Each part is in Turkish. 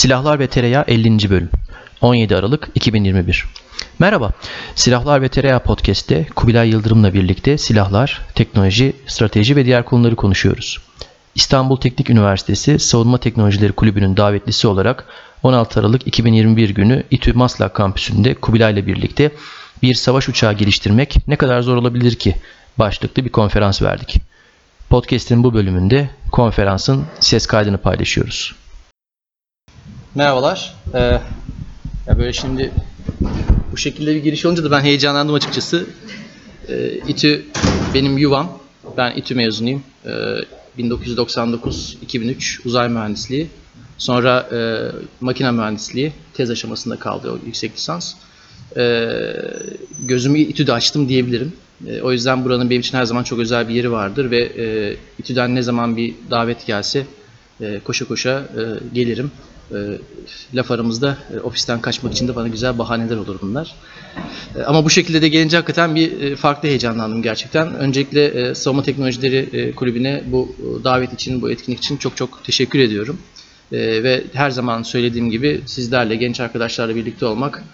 Silahlar ve Tereyağı 50. Bölüm 17 Aralık 2021 Merhaba, Silahlar ve Tereyağı Podcast'te Kubilay Yıldırım'la birlikte silahlar, teknoloji, strateji ve diğer konuları konuşuyoruz. İstanbul Teknik Üniversitesi Savunma Teknolojileri Kulübü'nün davetlisi olarak 16 Aralık 2021 günü İTÜ Maslak kampüsünde Kubilay ile birlikte bir savaş uçağı geliştirmek ne kadar zor olabilir ki başlıklı bir konferans verdik. Podcast'in bu bölümünde konferansın ses kaydını paylaşıyoruz. Merhabalar. Ee, ya böyle şimdi bu şekilde bir giriş olunca da ben heyecanlandım açıkçası. Ee, İTÜ benim yuvam. Ben İTÜ mezunuyum. Ee, 1999-2003 uzay mühendisliği. Sonra e, makine mühendisliği tez aşamasında kaldı o yüksek lisans. Ee, gözümü İTÜ'de açtım diyebilirim. Ee, o yüzden buranın benim için her zaman çok özel bir yeri vardır ve e, İTÜ'den ne zaman bir davet gelse e, koşa koşa e, gelirim. E, laf aramızda e, ofisten kaçmak için de bana güzel bahaneler olur bunlar. E, ama bu şekilde de gelince hakikaten bir e, farklı heyecanlandım gerçekten. Öncelikle Savunma Teknolojileri Kulübü'ne bu davet için, bu etkinlik için çok çok teşekkür ediyorum. Ve her zaman söylediğim gibi sizlerle, genç arkadaşlarla birlikte olmak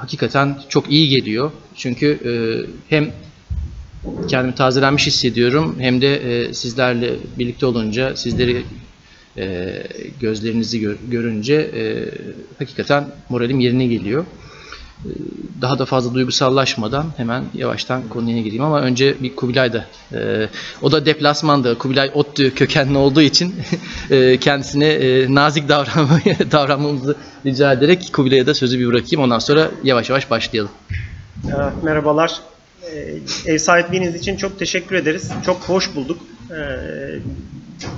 hakikaten çok iyi geliyor. Çünkü hem kendimi tazelenmiş hissediyorum hem de sizlerle birlikte olunca, sizleri e, gözlerinizi gör, görünce e, hakikaten moralim yerine geliyor. E, daha da fazla duygusallaşmadan hemen yavaştan konuya gireyim ama önce bir Kubilay da e, o da deplasmanda Kubilay ODTÜ kökenli olduğu için e, kendisine e, nazik davranmayı, davranmamızı rica ederek Kubilay'a da sözü bir bırakayım ondan sonra yavaş yavaş başlayalım. Ee, Merhabalar. Ee, Ev sahipliğiniz için çok teşekkür ederiz. Çok hoş bulduk.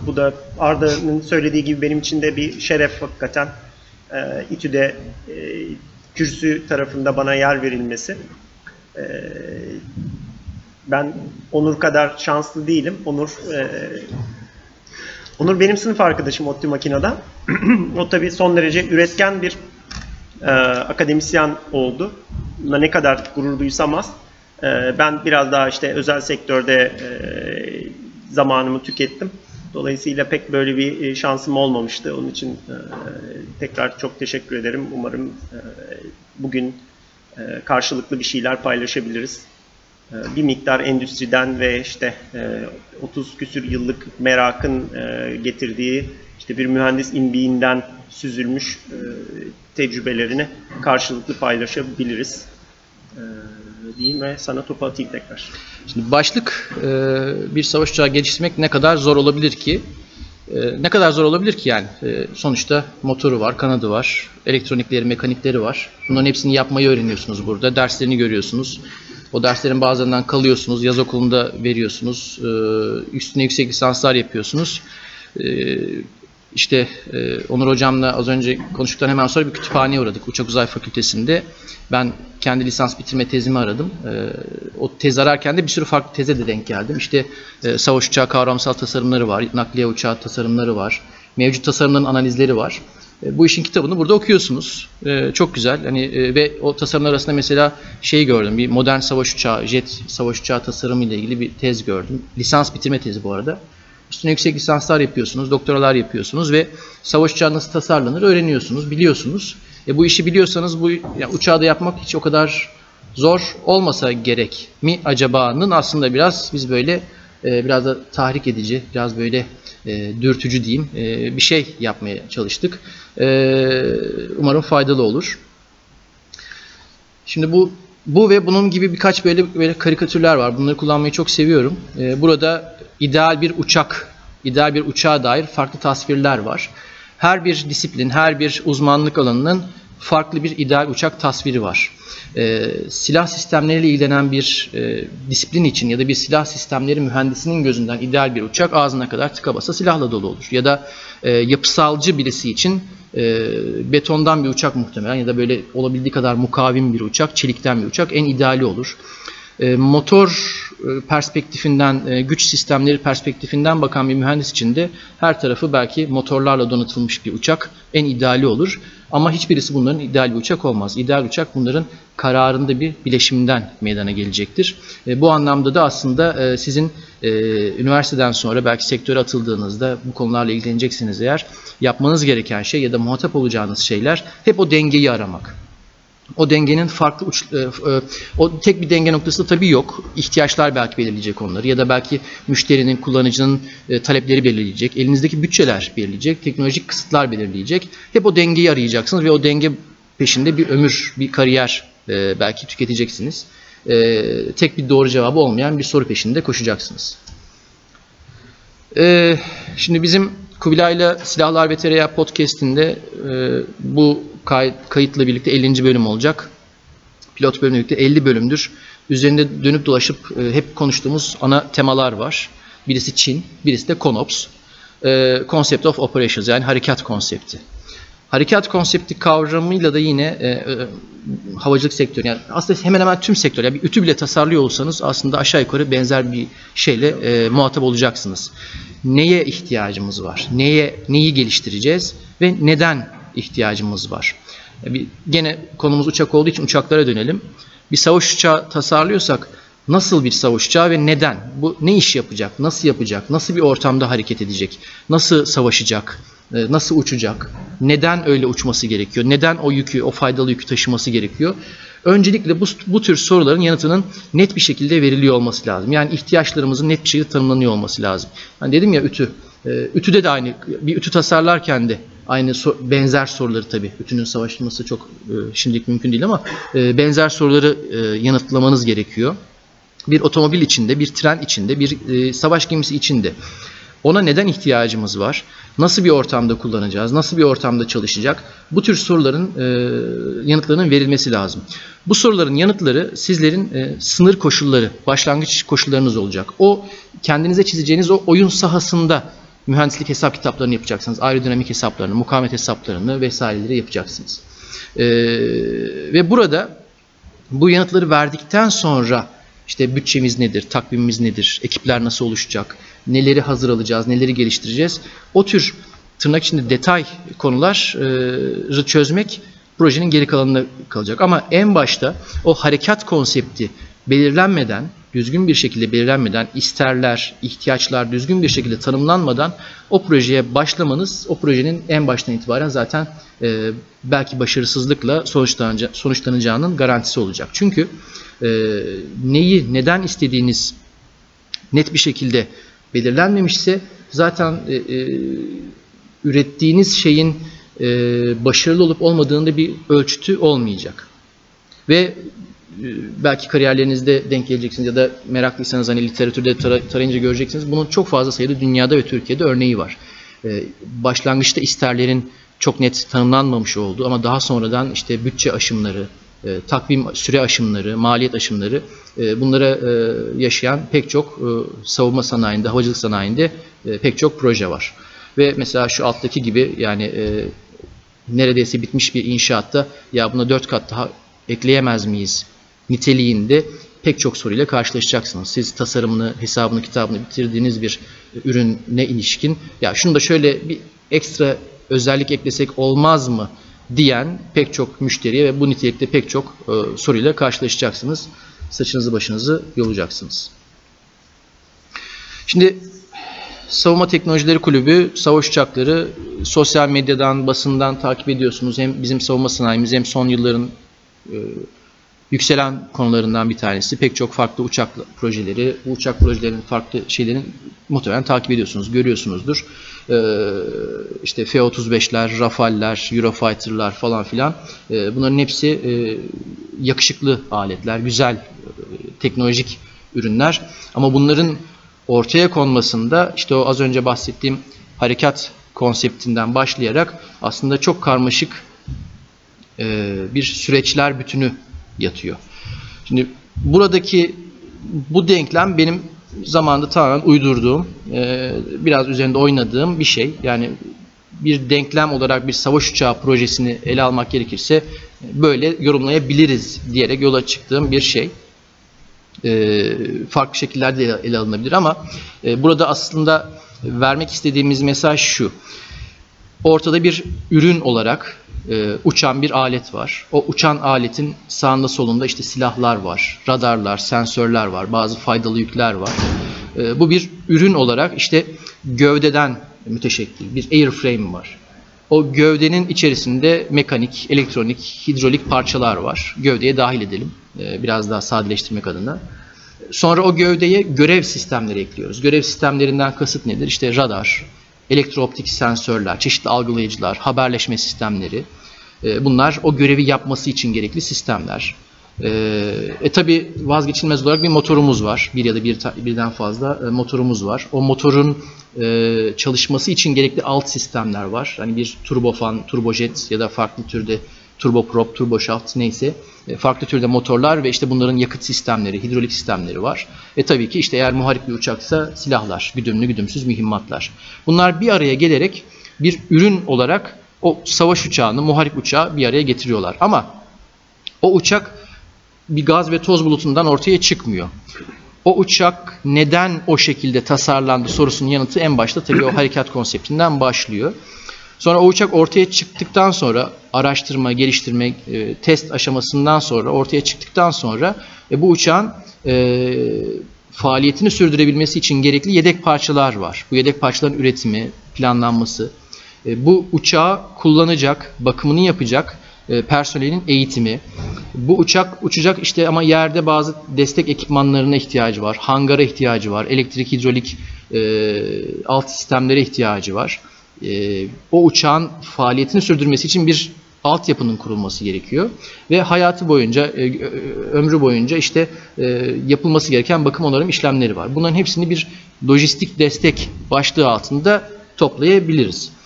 Bu da Arda'nın söylediği gibi benim için de bir şeref hakikaten. Ee, İTÜ'de e, kürsü tarafında bana yer verilmesi. Ee, Ben Onur kadar şanslı değilim. Onur e, Onur benim sınıf arkadaşım ODTÜ Makina'da. o tabii son derece üretken bir e, akademisyen oldu. Buna ne kadar gurur duysam az. E, ben biraz daha işte özel sektörde e, zamanımı tükettim. Dolayısıyla pek böyle bir e, şansım olmamıştı. Onun için e, tekrar çok teşekkür ederim. Umarım e, bugün karşılıklı bir şeyler paylaşabiliriz. Bir miktar endüstriden ve işte e, 30 küsür yıllık merakın getirdiği işte bir mühendis imbiğinden süzülmüş tecrübelerini karşılıklı paylaşabiliriz. Diyeyim ve sana topu atayım tekrar. Şimdi başlık e, bir savaş uçağı geliştirmek ne kadar zor olabilir ki? E, ne kadar zor olabilir ki yani? E, sonuçta motoru var, kanadı var, elektronikleri, mekanikleri var. Bunların hepsini yapmayı öğreniyorsunuz burada. Derslerini görüyorsunuz. O derslerin bazılarından kalıyorsunuz. Yaz okulunda veriyorsunuz. Üstüne yüksek lisanslar yapıyorsunuz. İşte e, Onur Hocam'la az önce konuştuktan hemen sonra bir kütüphaneye uğradık Uçak Uzay Fakültesi'nde. Ben kendi lisans bitirme tezimi aradım. E, o tez ararken de bir sürü farklı teze de denk geldim. İşte e, savaş uçağı kavramsal tasarımları var, nakliye uçağı tasarımları var, mevcut tasarımların analizleri var. E, bu işin kitabını burada okuyorsunuz. E, çok güzel. Hani e, ve o tasarımlar arasında mesela şey gördüm. Bir modern savaş uçağı, jet savaş uçağı tasarımı ile ilgili bir tez gördüm. Lisans bitirme tezi bu arada. Üstüne yüksek lisanslar yapıyorsunuz, doktoralar yapıyorsunuz ve savaş uçağı nasıl tasarlanır öğreniyorsunuz, biliyorsunuz. E bu işi biliyorsanız bu yani uçağı da yapmak hiç o kadar zor olmasa gerek mi acaba'nın aslında biraz biz böyle e, biraz da tahrik edici, biraz böyle e, dürtücü diyeyim e, bir şey yapmaya çalıştık. E, umarım faydalı olur. Şimdi bu bu ve bunun gibi birkaç böyle böyle karikatürler var. Bunları kullanmayı çok seviyorum. E, burada ideal bir uçak, ideal bir uçağa dair farklı tasvirler var. Her bir disiplin, her bir uzmanlık alanının farklı bir ideal uçak tasviri var. Ee, silah sistemleriyle ilgilenen bir e, disiplin için ya da bir silah sistemleri mühendisinin gözünden ideal bir uçak ağzına kadar tıka basa silahla dolu olur. Ya da e, yapısalcı birisi için e, betondan bir uçak muhtemelen ya da böyle olabildiği kadar mukavim bir uçak, çelikten bir uçak en ideali olur. E, motor e, perspektifinden, e, güç sistemleri perspektifinden bakan bir mühendis için de her tarafı belki motorlarla donatılmış bir uçak en ideali olur. Ama hiçbirisi bunların ideal bir uçak olmaz. İdeal uçak bunların kararında bir bileşiminden meydana gelecektir. Bu anlamda da aslında sizin üniversiteden sonra belki sektöre atıldığınızda bu konularla ilgileneceksiniz eğer yapmanız gereken şey ya da muhatap olacağınız şeyler hep o dengeyi aramak. O dengenin farklı uç, e, e, o tek bir denge noktası da tabii yok. İhtiyaçlar belki belirleyecek onları ya da belki müşterinin, kullanıcının e, talepleri belirleyecek. Elinizdeki bütçeler belirleyecek, teknolojik kısıtlar belirleyecek. Hep o dengeyi arayacaksınız ve o denge peşinde bir ömür, bir kariyer belki tüketeceksiniz. Tek bir doğru cevabı olmayan bir soru peşinde koşacaksınız. Şimdi bizim Kubilay'la Silahlar ve Tereyağı podcast'inde bu kay- kayıtla birlikte 50. bölüm olacak. Pilot bölümle birlikte 50 bölümdür. Üzerinde dönüp dolaşıp e, hep konuştuğumuz ana temalar var. Birisi Çin, birisi de CONOPS. E, Concept of Operations yani harekat konsepti. Harekat konsepti kavramıyla da yine e, e, havacılık sektörü yani aslında hemen hemen tüm sektör yani bir ütü bile tasarlıyor olsanız aslında aşağı yukarı benzer bir şeyle e, muhatap olacaksınız. Neye ihtiyacımız var? Neye neyi geliştireceğiz ve neden ihtiyacımız var? E, bir, gene konumuz uçak olduğu için uçaklara dönelim. Bir savaş uçağı tasarlıyorsak nasıl bir savaş uçağı ve neden? Bu ne iş yapacak? Nasıl yapacak? Nasıl bir ortamda hareket edecek? Nasıl savaşacak? E, Nasıl uçacak? Neden öyle uçması gerekiyor? Neden o yükü, o faydalı yükü taşıması gerekiyor? Öncelikle bu, bu tür soruların yanıtının net bir şekilde veriliyor olması lazım. Yani ihtiyaçlarımızın net bir şekilde tanımlanıyor olması lazım. Hani dedim ya ütü. E, Ütüde de aynı. Bir ütü tasarlarken de aynı so- benzer soruları tabii. Ütünün savaşılması çok e, şimdilik mümkün değil ama e, benzer soruları e, yanıtlamanız gerekiyor bir otomobil içinde, bir tren içinde, bir e, savaş gemisi içinde. Ona neden ihtiyacımız var? Nasıl bir ortamda kullanacağız? Nasıl bir ortamda çalışacak? Bu tür soruların e, yanıtlarının verilmesi lazım. Bu soruların yanıtları sizlerin e, sınır koşulları, başlangıç koşullarınız olacak. O kendinize çizeceğiniz o oyun sahasında mühendislik hesap kitaplarını yapacaksınız. Aerodinamik hesaplarını, mukavemet hesaplarını vesaireleri yapacaksınız. E, ve burada bu yanıtları verdikten sonra işte bütçemiz nedir, takvimimiz nedir, ekipler nasıl oluşacak, neleri hazır alacağız, neleri geliştireceğiz. O tür tırnak içinde detay konuları çözmek projenin geri kalanına kalacak. Ama en başta o harekat konsepti belirlenmeden, düzgün bir şekilde belirlenmeden, isterler, ihtiyaçlar düzgün bir şekilde tanımlanmadan o projeye başlamanız, o projenin en baştan itibaren zaten e, belki başarısızlıkla sonuçlanacağının, sonuçlanacağının garantisi olacak. Çünkü e, neyi, neden istediğiniz net bir şekilde belirlenmemişse zaten e, e, ürettiğiniz şeyin e, başarılı olup olmadığında bir ölçütü olmayacak. Ve belki kariyerlerinizde denk geleceksiniz ya da meraklıysanız hani literatürde tara- tarayınca göreceksiniz. Bunun çok fazla sayıda dünyada ve Türkiye'de örneği var. E, başlangıçta isterlerin çok net tanımlanmamış olduğu ama daha sonradan işte bütçe aşımları, e, takvim süre aşımları, maliyet aşımları e, bunlara e, yaşayan pek çok e, savunma sanayinde, havacılık sanayinde e, pek çok proje var. Ve mesela şu alttaki gibi yani e, neredeyse bitmiş bir inşaatta ya buna dört kat daha ekleyemez miyiz niteliğinde pek çok soruyla karşılaşacaksınız. Siz tasarımını, hesabını, kitabını bitirdiğiniz bir ürüne ilişkin ya şunu da şöyle bir ekstra özellik eklesek olmaz mı diyen pek çok müşteriye ve bu nitelikte pek çok e, soruyla karşılaşacaksınız. Saçınızı başınızı yolacaksınız. Şimdi Savunma Teknolojileri Kulübü, savaş uçakları sosyal medyadan, basından takip ediyorsunuz. Hem bizim savunma sanayimiz hem son yılların e, yükselen konularından bir tanesi. Pek çok farklı uçak projeleri, bu uçak projelerinin farklı şeylerin muhtemelen takip ediyorsunuz, görüyorsunuzdur. Ee, işte F-35'ler, Rafale'ler, Eurofighter'lar falan filan. Ee, bunların hepsi e, yakışıklı aletler, güzel e, teknolojik ürünler. Ama bunların ortaya konmasında işte o az önce bahsettiğim harekat konseptinden başlayarak aslında çok karmaşık e, bir süreçler bütünü yatıyor. Şimdi buradaki bu denklem benim zamanında tamamen uydurduğum, e, biraz üzerinde oynadığım bir şey. Yani bir denklem olarak bir savaş uçağı projesini ele almak gerekirse böyle yorumlayabiliriz diyerek yola çıktığım bir şey. E, farklı şekillerde ele, alınabilir ama e, burada aslında vermek istediğimiz mesaj şu. Ortada bir ürün olarak e, uçan bir alet var. O uçan aletin sağında solunda işte silahlar var, radarlar, sensörler var, bazı faydalı yükler var. E, bu bir ürün olarak işte gövdeden müteşekkil bir airframe var. O gövdenin içerisinde mekanik, elektronik, hidrolik parçalar var. Gövdeye dahil edelim. e, Biraz daha sadeleştirmek adına. Sonra o gövdeye görev sistemleri ekliyoruz. Görev sistemlerinden kasıt nedir? İşte radar, elektrooptik sensörler, çeşitli algılayıcılar, haberleşme sistemleri. E, Bunlar o görevi yapması için gerekli sistemler. E, e tabi vazgeçilmez olarak bir motorumuz var. Bir ya da bir, birden fazla e, motorumuz var. O motorun çalışması için gerekli alt sistemler var. Hani bir turbofan, turbojet ya da farklı türde turboprop, turboşaft neyse farklı türde motorlar ve işte bunların yakıt sistemleri, hidrolik sistemleri var. E tabii ki işte eğer muharip bir uçaksa silahlar, güdümlü güdümsüz mühimmatlar. Bunlar bir araya gelerek bir ürün olarak o savaş uçağını, muharip uçağı bir araya getiriyorlar. Ama o uçak bir gaz ve toz bulutundan ortaya çıkmıyor. O uçak neden o şekilde tasarlandı sorusunun yanıtı en başta tabii o harekat konseptinden başlıyor. Sonra o uçak ortaya çıktıktan sonra araştırma, geliştirme, e, test aşamasından sonra ortaya çıktıktan sonra e, bu uçağın e, faaliyetini sürdürebilmesi için gerekli yedek parçalar var. Bu yedek parçaların üretimi, planlanması, bu uçağı kullanacak, bakımını yapacak e, personelin eğitimi. Bu uçak uçacak işte ama yerde bazı destek ekipmanlarına ihtiyacı var. Hangara ihtiyacı var. Elektrik, hidrolik e, alt sistemlere ihtiyacı var. E, o uçağın faaliyetini sürdürmesi için bir altyapının kurulması gerekiyor ve hayatı boyunca e, ömrü boyunca işte e, yapılması gereken bakım onarım işlemleri var. Bunların hepsini bir lojistik destek başlığı altında toplayabiliriz.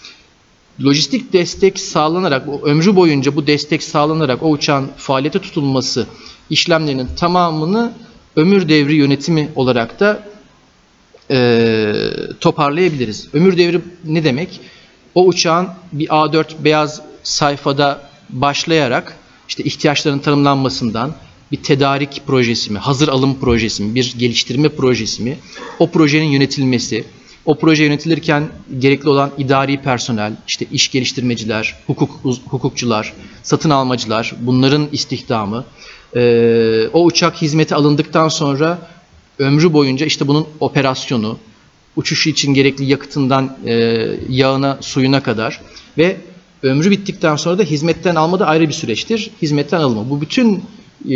Lojistik destek sağlanarak, o ömrü boyunca bu destek sağlanarak o uçağın faaliyete tutulması işlemlerinin tamamını ömür devri yönetimi olarak da e, toparlayabiliriz. Ömür devri ne demek? O uçağın bir A4 beyaz sayfada başlayarak işte ihtiyaçların tanımlanmasından bir tedarik projesi mi, hazır alım projesi mi, bir geliştirme projesi mi, o projenin yönetilmesi, o proje yönetilirken gerekli olan idari personel, işte iş geliştirmeciler, hukuk hukukçular, satın almacılar, bunların istihdamı, e, o uçak hizmete alındıktan sonra ömrü boyunca işte bunun operasyonu, uçuşu için gerekli yakıtından e, yağına, suyuna kadar ve ömrü bittikten sonra da hizmetten alma da ayrı bir süreçtir. Hizmetten alma. Bu bütün e,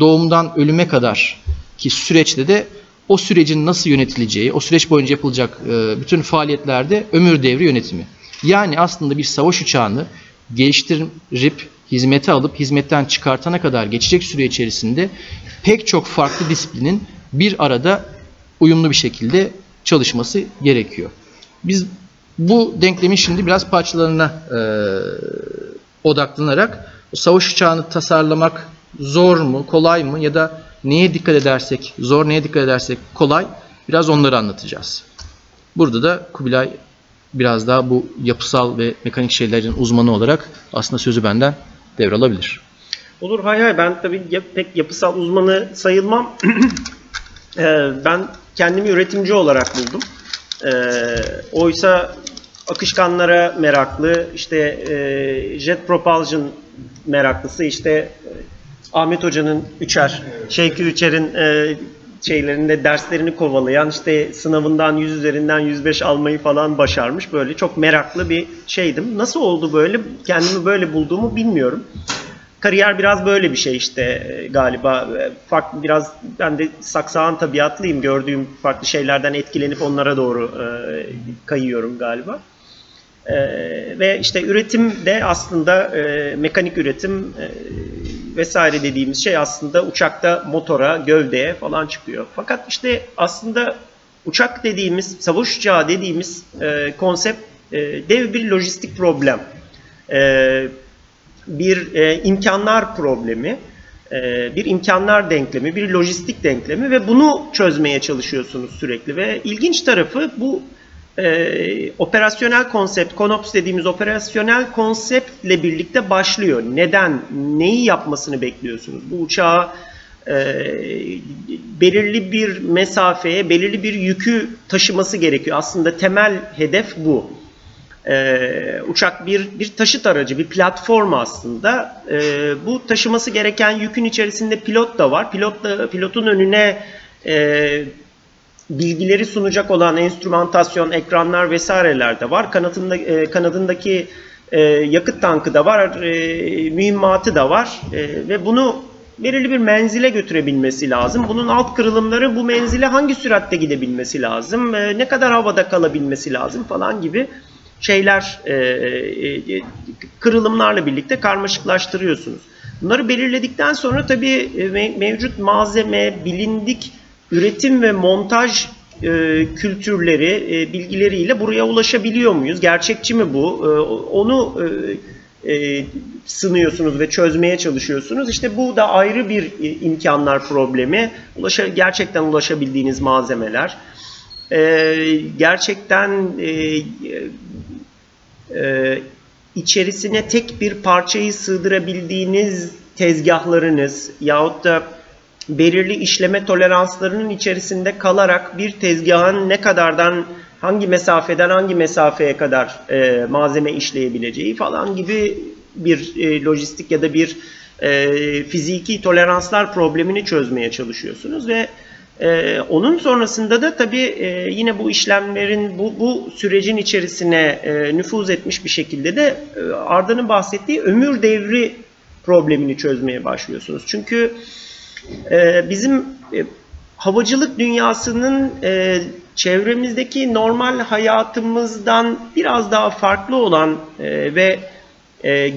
doğumdan ölüme kadar ki süreçte de o sürecin nasıl yönetileceği, o süreç boyunca yapılacak e, bütün faaliyetlerde ömür devri yönetimi. Yani aslında bir savaş uçağını geliştirip hizmete alıp hizmetten çıkartana kadar geçecek süre içerisinde pek çok farklı disiplinin bir arada uyumlu bir şekilde çalışması gerekiyor. Biz bu denklemin şimdi biraz parçalarına e, odaklanarak savaş uçağını tasarlamak zor mu, kolay mı ya da neye dikkat edersek zor, neye dikkat edersek kolay biraz onları anlatacağız. Burada da Kubilay biraz daha bu yapısal ve mekanik şeylerin uzmanı olarak aslında sözü benden devralabilir. Olur hay hay ben tabii pek yapısal uzmanı sayılmam. Ee, ben kendimi üretimci olarak buldum. Ee, oysa akışkanlara meraklı, işte e, jet propulsion meraklısı, işte Ahmet Hoca'nın Üçer, Şevki Üçer'in e, şeylerinde derslerini kovalayan, işte sınavından 100 üzerinden 105 almayı falan başarmış. Böyle çok meraklı bir şeydim. Nasıl oldu böyle? Kendimi böyle bulduğumu bilmiyorum kariyer biraz böyle bir şey işte e, galiba. E, Farklı biraz ben de saksağın tabiatlıyım. Gördüğüm farklı şeylerden etkilenip onlara doğru e, kayıyorum galiba. E, ve işte üretim de aslında e, mekanik üretim e, vesaire dediğimiz şey aslında uçakta motora, gövdeye falan çıkıyor. Fakat işte aslında uçak dediğimiz, savaş uçağı dediğimiz e, konsept e, dev bir lojistik problem. E, bir e, imkanlar problemi, e, bir imkanlar denklemi, bir lojistik denklemi ve bunu çözmeye çalışıyorsunuz sürekli. Ve ilginç tarafı bu e, operasyonel konsept, CONOPS dediğimiz operasyonel konseptle birlikte başlıyor. Neden, neyi yapmasını bekliyorsunuz? Bu uçağı e, belirli bir mesafeye, belirli bir yükü taşıması gerekiyor. Aslında temel hedef bu. Ee, uçak bir bir taşıt aracı, bir platform aslında. Ee, bu taşıması gereken yükün içerisinde pilot da var. Pilot da, pilotun önüne e, bilgileri sunacak olan enstrümantasyon, ekranlar vesaireler de var. Kanatında, e, kanadındaki e, yakıt tankı da var, e, mühimmatı da var E, ve bunu belirli bir menzile götürebilmesi lazım. Bunun alt kırılımları bu menzile hangi süratte gidebilmesi lazım, e, ne kadar havada kalabilmesi lazım falan gibi şeyler e, e, kırılımlarla birlikte karmaşıklaştırıyorsunuz. Bunları belirledikten sonra tabii e, me- mevcut malzeme, bilindik üretim ve montaj e, kültürleri, e, bilgileriyle buraya ulaşabiliyor muyuz? Gerçekçi mi bu? E, onu sınıyorsunuz ve çözmeye çalışıyorsunuz. İşte bu da ayrı bir imkanlar problemi. Ulaşa, gerçekten ulaşabildiğiniz malzemeler. Gerçekten içerisine tek bir parçayı sığdırabildiğiniz tezgahlarınız yahut da belirli işleme toleranslarının içerisinde kalarak bir tezgahın ne kadardan hangi mesafeden hangi mesafeye kadar e, malzeme işleyebileceği falan gibi bir e, lojistik ya da bir e, fiziki toleranslar problemini çözmeye çalışıyorsunuz ve e, onun sonrasında da tabii e, yine bu işlemlerin bu, bu sürecin içerisine e, nüfuz etmiş bir şekilde de e, Arda'nın bahsettiği ömür devri problemini çözmeye başlıyorsunuz. Çünkü e, bizim e, havacılık dünyasının e, çevremizdeki normal hayatımızdan biraz daha farklı olan e, ve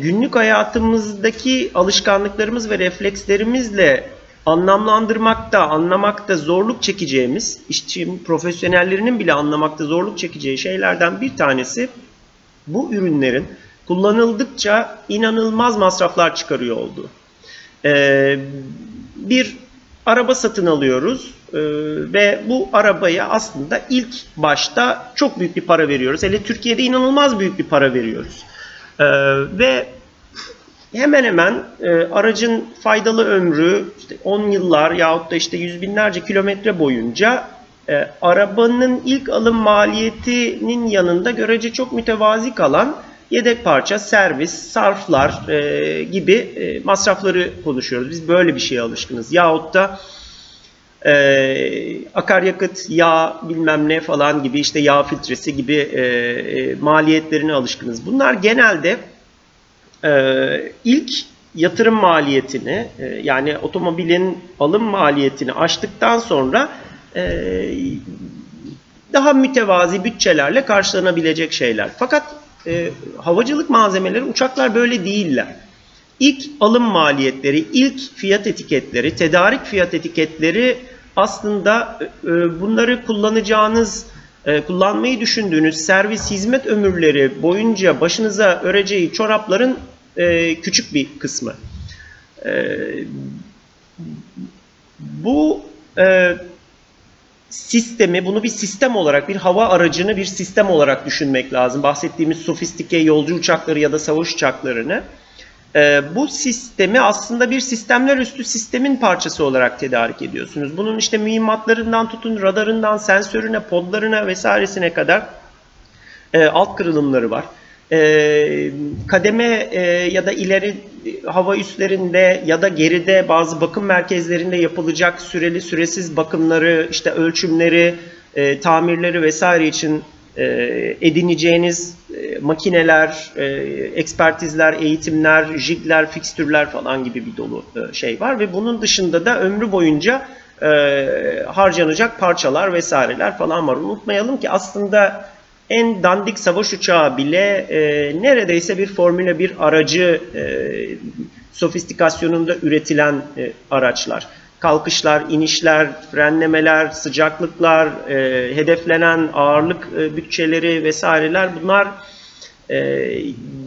günlük hayatımızdaki alışkanlıklarımız ve reflekslerimizle anlamlandırmakta, anlamakta zorluk çekeceğimiz, işçi profesyonellerinin bile anlamakta zorluk çekeceği şeylerden bir tanesi bu ürünlerin kullanıldıkça inanılmaz masraflar çıkarıyor olduğu. Ee, bir araba satın alıyoruz ee, ve bu arabaya aslında ilk başta çok büyük bir para veriyoruz. Hele Türkiye'de inanılmaz büyük bir para veriyoruz. Ee, ve hemen hemen e, aracın faydalı ömrü işte 10 yıllar yahut da işte yüz binlerce kilometre boyunca e, arabanın ilk alım maliyetinin yanında görece çok mütevazi kalan yedek parça, servis, sarflar e, gibi e, masrafları konuşuyoruz. Biz böyle bir şeye alışkınız. Yahut da e, akaryakıt, yağ bilmem ne falan gibi işte yağ filtresi gibi e, e, maliyetlerine alışkınız. Bunlar genelde e, ilk yatırım maliyetini e, yani otomobilin alım maliyetini aştıktan sonra e, daha mütevazi bütçelerle karşılanabilecek şeyler. Fakat e, havacılık malzemeleri uçaklar böyle değiller. İlk alım maliyetleri, ilk fiyat etiketleri, tedarik fiyat etiketleri aslında e, bunları kullanacağınız, e, kullanmayı düşündüğünüz servis hizmet ömürleri boyunca başınıza öreceği çorapların e, küçük bir kısmı. E, bu e, sistemi, bunu bir sistem olarak, bir hava aracını bir sistem olarak düşünmek lazım. Bahsettiğimiz sofistike yolcu uçakları ya da savaş uçaklarını. Ee, bu sistemi aslında bir sistemler üstü sistemin parçası olarak tedarik ediyorsunuz. Bunun işte mühimmatlarından tutun, radarından, sensörüne, podlarına vesairesine kadar e, alt kırılımları var. E, kademe e, ya da ileri hava üslerinde ya da geride bazı bakım merkezlerinde yapılacak süreli süresiz bakımları, işte ölçümleri, e, tamirleri vesaire için e, edineceğiniz e, makineler, e, ekspertizler, eğitimler, jigler, fikstürler falan gibi bir dolu e, şey var ve bunun dışında da ömrü boyunca e, harcanacak parçalar vesaireler falan var. Unutmayalım ki aslında en dandik savaş uçağı bile e, neredeyse bir Formula 1 aracı e, sofistikasyonunda üretilen e, araçlar. Kalkışlar, inişler, frenlemeler, sıcaklıklar, e, hedeflenen ağırlık e, bütçeleri vesaireler bunlar e,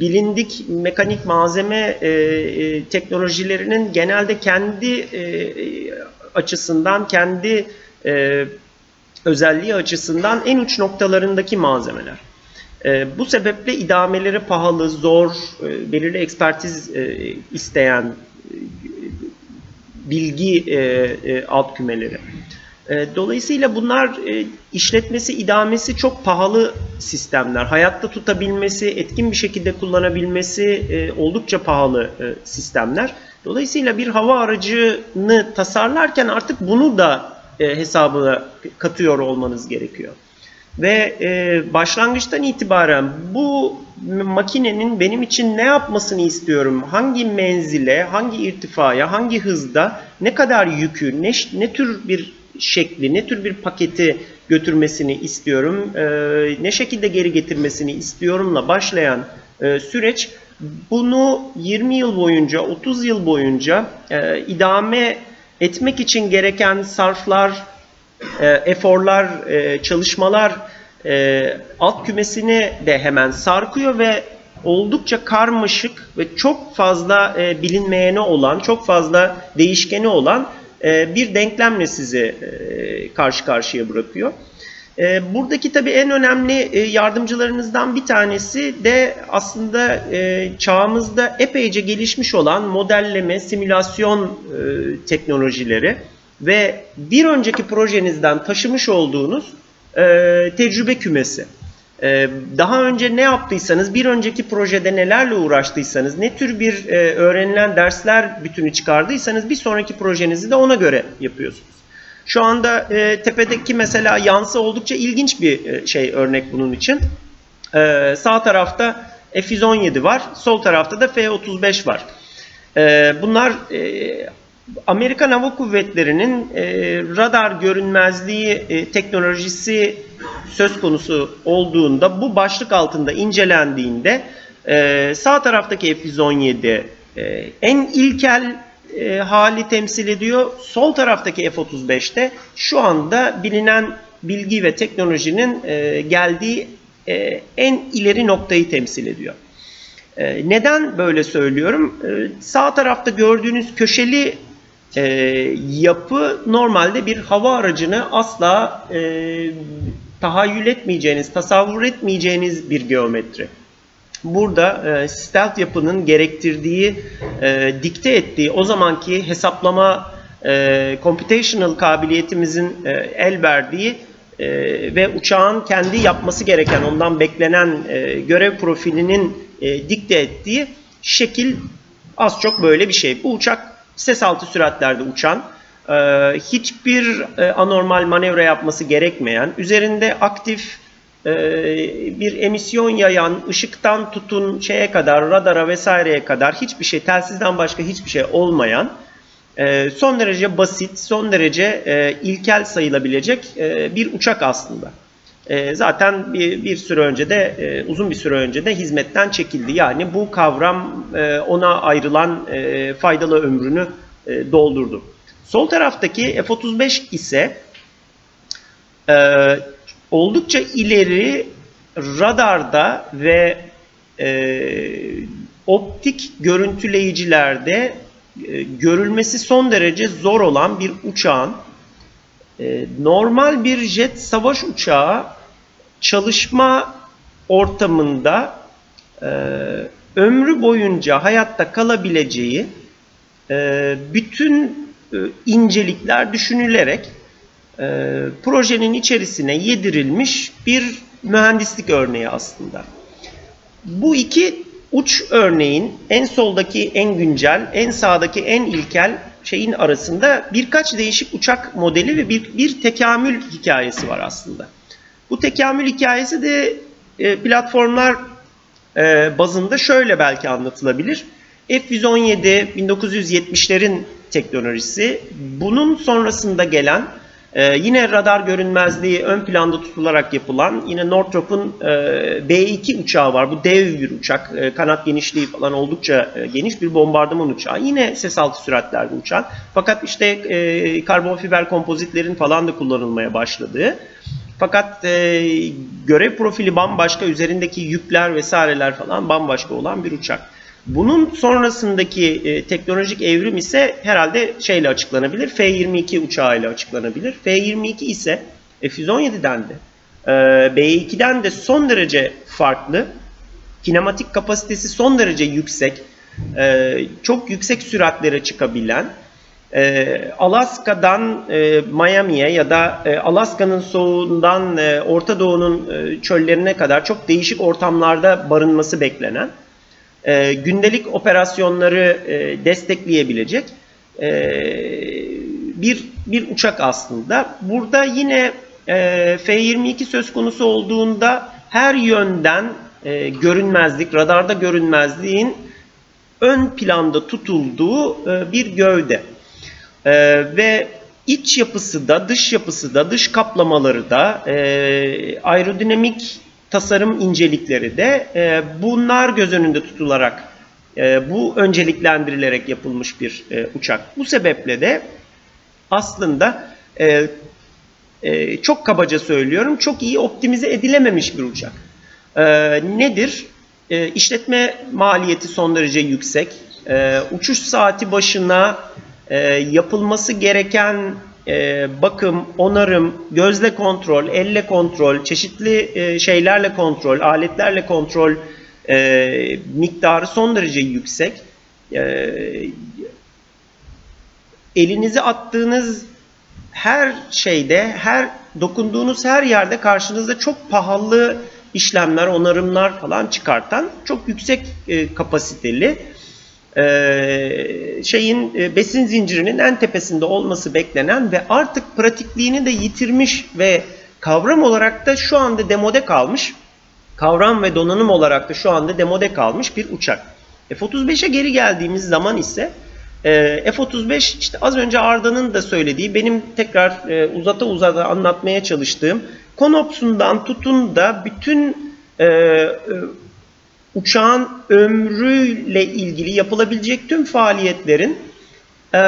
bilindik mekanik malzeme e, e, teknolojilerinin genelde kendi e, açısından, kendi e, özelliği açısından en uç noktalarındaki malzemeler. E, bu sebeple idameleri pahalı, zor, e, belirli ekspertiz e, isteyen e, bilgi alt kümeleri. Dolayısıyla bunlar işletmesi, idamesi çok pahalı sistemler. Hayatta tutabilmesi, etkin bir şekilde kullanabilmesi oldukça pahalı sistemler. Dolayısıyla bir hava aracını tasarlarken artık bunu da e, hesabına katıyor olmanız gerekiyor. Ve e, başlangıçtan itibaren bu makinenin benim için ne yapmasını istiyorum, hangi menzile, hangi irtifaya, hangi hızda, ne kadar yükü, ne, ne tür bir şekli, ne tür bir paketi götürmesini istiyorum, e, ne şekilde geri getirmesini istiyorumla başlayan süreç bunu 20 yıl boyunca, 30 yıl boyunca idame etmek için gereken sarflar, e, eforlar, e, çalışmalar e, alt kümesini de hemen sarkıyor ve oldukça karmaşık ve çok fazla e, bilinmeyeni olan, çok fazla değişkeni olan e, bir denklemle sizi e, karşı karşıya bırakıyor. E, buradaki tabii en önemli e, yardımcılarınızdan bir tanesi de aslında e, çağımızda epeyce gelişmiş olan modelleme, simülasyon e, teknolojileri ve bir önceki projenizden taşımış olduğunuz tecrübe kümesi. Daha önce ne yaptıysanız, bir önceki projede nelerle uğraştıysanız, ne tür bir öğrenilen dersler bütünü çıkardıysanız bir sonraki projenizi de ona göre yapıyorsunuz. Şu anda e, tepedeki mesela yansı oldukça ilginç bir e, şey örnek bunun için. E, sağ tarafta F-117 var, sol tarafta da F-35 var. E, bunlar e, Amerikan Hava Kuvvetleri'nin e, radar görünmezliği e, teknolojisi söz konusu olduğunda bu başlık altında incelendiğinde e, sağ taraftaki F-117 e, en ilkel e, hali temsil ediyor. Sol taraftaki F-35'te şu anda bilinen bilgi ve teknolojinin e, geldiği e, en ileri noktayı temsil ediyor. E, neden böyle söylüyorum? E, sağ tarafta gördüğünüz köşeli e, yapı normalde bir hava aracını asla e, tahayyül etmeyeceğiniz, tasavvur etmeyeceğiniz bir geometri. Burada e, stealth yapının gerektirdiği, e, dikte ettiği o zamanki hesaplama e, computational kabiliyetimizin e, el verdiği e, ve uçağın kendi yapması gereken, ondan beklenen e, görev profilinin e, dikte ettiği şekil az çok böyle bir şey. Bu uçak ses altı süratlerde uçan, e, hiçbir e, anormal manevra yapması gerekmeyen, üzerinde aktif bir emisyon yayan, ışıktan tutun şeye kadar, radara vesaireye kadar hiçbir şey, telsizden başka hiçbir şey olmayan, e, son derece basit, son derece e, ilkel sayılabilecek e, bir uçak aslında. Zaten bir, bir süre önce de, uzun bir süre önce de hizmetten çekildi. Yani bu kavram ona ayrılan faydalı ömrünü doldurdu. Sol taraftaki F-35 ise oldukça ileri radarda ve e, optik görüntüleyicilerde e, görülmesi son derece zor olan bir uçağın e, normal bir jet savaş uçağı çalışma ortamında e, ömrü boyunca hayatta kalabileceği e, bütün e, incelikler düşünülerek e, projenin içerisine yedirilmiş bir mühendislik örneği aslında. Bu iki uç örneğin en soldaki en güncel, en sağdaki en ilkel şeyin arasında birkaç değişik uçak modeli ve bir, bir tekamül hikayesi var aslında. Bu tekamül hikayesi de e, platformlar e, bazında şöyle belki anlatılabilir. F-117 1970'lerin teknolojisi, bunun sonrasında gelen ee, yine radar görünmezliği ön planda tutularak yapılan yine Northrop'un e, B-2 uçağı var. Bu dev bir uçak. E, kanat genişliği falan oldukça e, geniş bir bombardıman uçağı. Yine ses altı süratlerde uçan. Fakat işte e, karbon fiber kompozitlerin falan da kullanılmaya başladığı. Fakat e, görev profili bambaşka, üzerindeki yükler vesaireler falan bambaşka olan bir uçak. Bunun sonrasındaki e, teknolojik evrim ise herhalde şeyle açıklanabilir. F-22 uçağıyla açıklanabilir. F-22 ise F-117'den de e, B-2'den de son derece farklı. Kinematik kapasitesi son derece yüksek. E, çok yüksek süratlere çıkabilen e, Alaska'dan e, Miami'ye ya da e, Alaska'nın soğuğundan e, Orta Doğu'nun e, çöllerine kadar çok değişik ortamlarda barınması beklenen, e, gündelik operasyonları e, destekleyebilecek e, bir bir uçak aslında. Burada yine e, F-22 söz konusu olduğunda her yönden e, görünmezlik, radarda görünmezliğin ön planda tutulduğu e, bir gövde. E, ve iç yapısı da, dış yapısı da, dış kaplamaları da, e, aerodinamik tasarım incelikleri de e, bunlar göz önünde tutularak, e, bu önceliklendirilerek yapılmış bir e, uçak. Bu sebeple de aslında e, e, çok kabaca söylüyorum, çok iyi optimize edilememiş bir uçak. E, nedir? E, işletme maliyeti son derece yüksek. E, uçuş saati başına e, yapılması gereken e, bakım, onarım, gözle kontrol, elle kontrol, çeşitli e, şeylerle kontrol, aletlerle kontrol e, miktarı son derece yüksek. E, elinizi attığınız her şeyde, her dokunduğunuz her yerde karşınıza çok pahalı işlemler, onarımlar falan çıkartan çok yüksek e, kapasiteli şeyin e, besin zincirinin en tepesinde olması beklenen ve artık pratikliğini de yitirmiş ve kavram olarak da şu anda demode kalmış. Kavram ve donanım olarak da şu anda demode kalmış bir uçak. F-35'e geri geldiğimiz zaman ise e, F-35 işte az önce Arda'nın da söylediği benim tekrar e, uzata uzata anlatmaya çalıştığım konopsundan tutun da bütün e, e, uçağın ömrüyle ilgili yapılabilecek tüm faaliyetlerin e,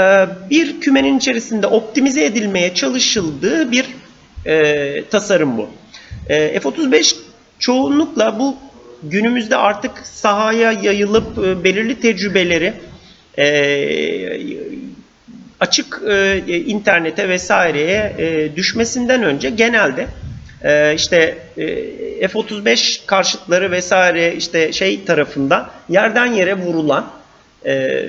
bir kümenin içerisinde optimize edilmeye çalışıldığı bir e, tasarım bu. E, F-35 çoğunlukla bu günümüzde artık sahaya yayılıp belirli tecrübeleri açık internete vesaireye düşmesinden önce genelde e, işte e, F-35 karşıtları vesaire işte şey tarafından yerden yere vurulan e,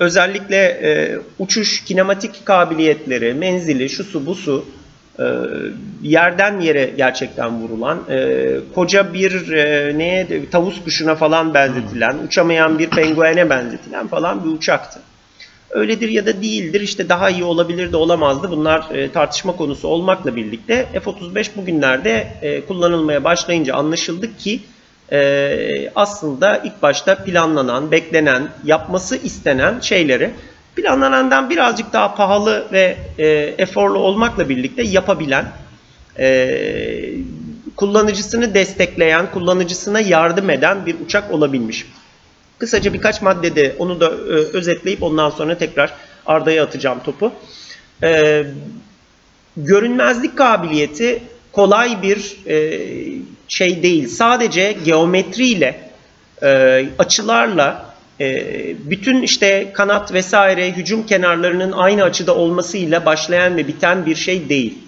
özellikle e, uçuş kinematik kabiliyetleri, menzili, şusu busu e, yerden yere gerçekten vurulan, e, koca bir e, neye tavus kuşuna falan benzetilen, uçamayan bir penguene benzetilen falan bir uçaktı. Öyledir ya da değildir. İşte daha iyi olabilir de olamazdı. Bunlar e, tartışma konusu olmakla birlikte F-35 bugünlerde e, kullanılmaya başlayınca anlaşıldı ki e, aslında ilk başta planlanan, beklenen, yapması istenen şeyleri planlanandan birazcık daha pahalı ve eforlu olmakla birlikte yapabilen, kullanıcısını destekleyen, kullanıcısına yardım eden bir uçak olabilmiş. Kısaca birkaç maddede onu da e, özetleyip ondan sonra tekrar Arda'ya atacağım topu. E, görünmezlik kabiliyeti kolay bir e, şey değil. Sadece geometriyle, e, açılarla, e, bütün işte kanat vesaire hücum kenarlarının aynı açıda olmasıyla başlayan ve biten bir şey değil.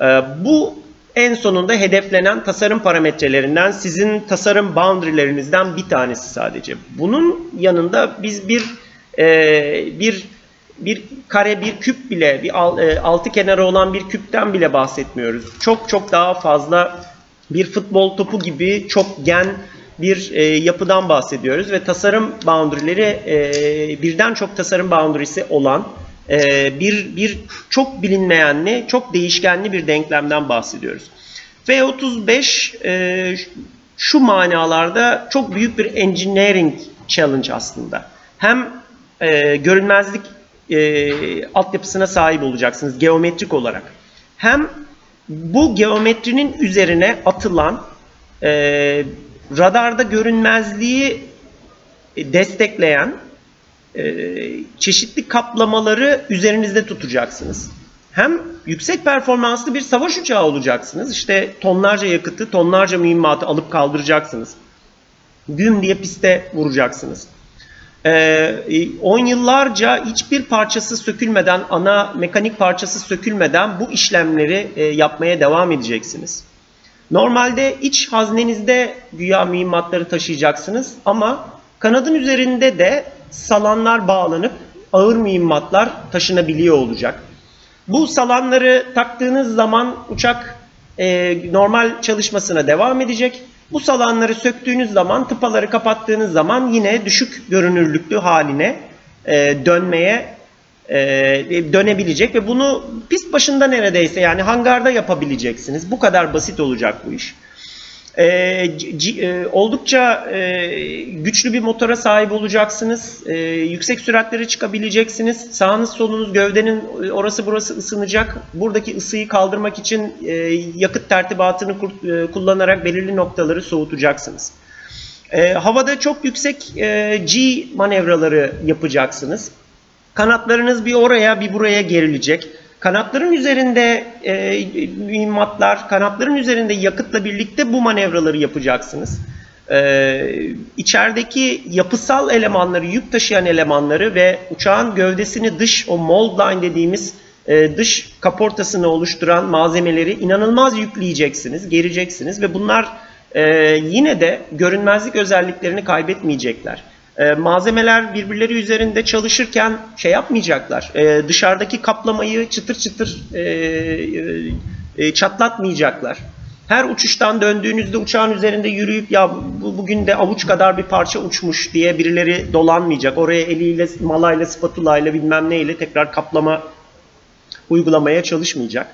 E, bu en sonunda hedeflenen tasarım parametrelerinden sizin tasarım boundary'lerinizden bir tanesi sadece. Bunun yanında biz bir e, bir bir kare bir küp bile bir e, altı kenarı olan bir küpten bile bahsetmiyoruz. Çok çok daha fazla bir futbol topu gibi çok gen bir e, yapıdan bahsediyoruz ve tasarım boundary'leri e, birden çok tasarım boundary'si olan bir bir çok bilinmeyenli, çok değişkenli bir denklemden bahsediyoruz. V35 e, şu manalarda çok büyük bir engineering challenge aslında. Hem e, görünmezlik e, altyapısına sahip olacaksınız geometrik olarak. Hem bu geometrinin üzerine atılan e, radarda görünmezliği destekleyen çeşitli kaplamaları üzerinizde tutacaksınız. Hem yüksek performanslı bir savaş uçağı olacaksınız. İşte tonlarca yakıtı, tonlarca mühimmatı alıp kaldıracaksınız. Güm diye piste vuracaksınız. 10 ee, yıllarca hiçbir parçası sökülmeden, ana mekanik parçası sökülmeden bu işlemleri e, yapmaya devam edeceksiniz. Normalde iç haznenizde güya mühimmatları taşıyacaksınız ama kanadın üzerinde de salanlar bağlanıp ağır mühimmatlar taşınabiliyor olacak. Bu salanları taktığınız zaman uçak e, normal çalışmasına devam edecek. Bu salanları söktüğünüz zaman, tıpaları kapattığınız zaman yine düşük görünürlüklü haline e, dönmeye e, dönebilecek ve bunu pist başında neredeyse yani hangarda yapabileceksiniz. Bu kadar basit olacak bu iş. E, c- e, oldukça e, güçlü bir motora sahip olacaksınız. E, yüksek süratlere çıkabileceksiniz. Sağınız solunuz gövdenin e, orası burası ısınacak. Buradaki ısıyı kaldırmak için e, yakıt tertibatını kur- e, kullanarak belirli noktaları soğutacaksınız. E, havada çok yüksek e, G manevraları yapacaksınız. Kanatlarınız bir oraya bir buraya gerilecek. Kanatların üzerinde e, mühimmatlar, kanatların üzerinde yakıtla birlikte bu manevraları yapacaksınız. E, içerideki yapısal elemanları, yük taşıyan elemanları ve uçağın gövdesini dış, o mold line dediğimiz e, dış kaportasını oluşturan malzemeleri inanılmaz yükleyeceksiniz, gereceksiniz ve bunlar e, yine de görünmezlik özelliklerini kaybetmeyecekler. E, malzemeler birbirleri üzerinde çalışırken şey yapmayacaklar. E, dışarıdaki kaplamayı çıtır çıtır e, e, çatlatmayacaklar. Her uçuştan döndüğünüzde uçağın üzerinde yürüyüp ya bu, bugün de avuç kadar bir parça uçmuş diye birileri dolanmayacak. Oraya eliyle, malayla, spatulayla bilmem neyle tekrar kaplama uygulamaya çalışmayacak.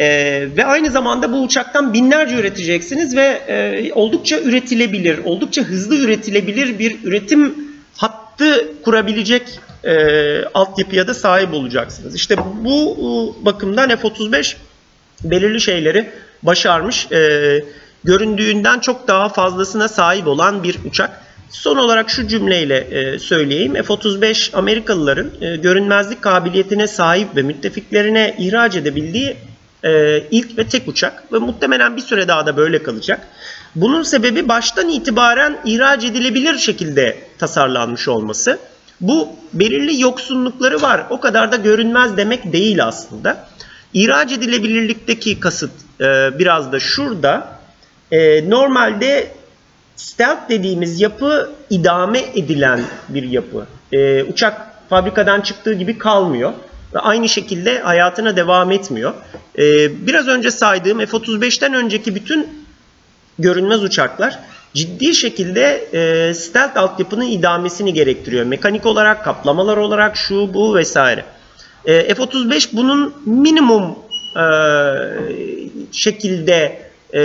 Ee, ve aynı zamanda bu uçaktan binlerce üreteceksiniz ve e, oldukça üretilebilir, oldukça hızlı üretilebilir bir üretim hattı kurabilecek e, altyapıya da sahip olacaksınız. İşte bu e, bakımdan F-35 belirli şeyleri başarmış. E, göründüğünden çok daha fazlasına sahip olan bir uçak. Son olarak şu cümleyle e, söyleyeyim. F-35 Amerikalıların e, görünmezlik kabiliyetine sahip ve müttefiklerine ihraç edebildiği e, ilk ve tek uçak ve muhtemelen bir süre daha da böyle kalacak. Bunun sebebi baştan itibaren ihraç edilebilir şekilde tasarlanmış olması. Bu belirli yoksunlukları var. O kadar da görünmez demek değil aslında. İhraç edilebilirlikteki kasıt e, biraz da şurada. E, normalde stealth dediğimiz yapı idame edilen bir yapı. E, uçak fabrikadan çıktığı gibi kalmıyor ve aynı şekilde hayatına devam etmiyor. Ee, biraz önce saydığım F-35'ten önceki bütün görünmez uçaklar ciddi şekilde e, stealth altyapının idamesini gerektiriyor. Mekanik olarak, kaplamalar olarak şu bu vesaire. E, F-35 bunun minimum e, şekilde e,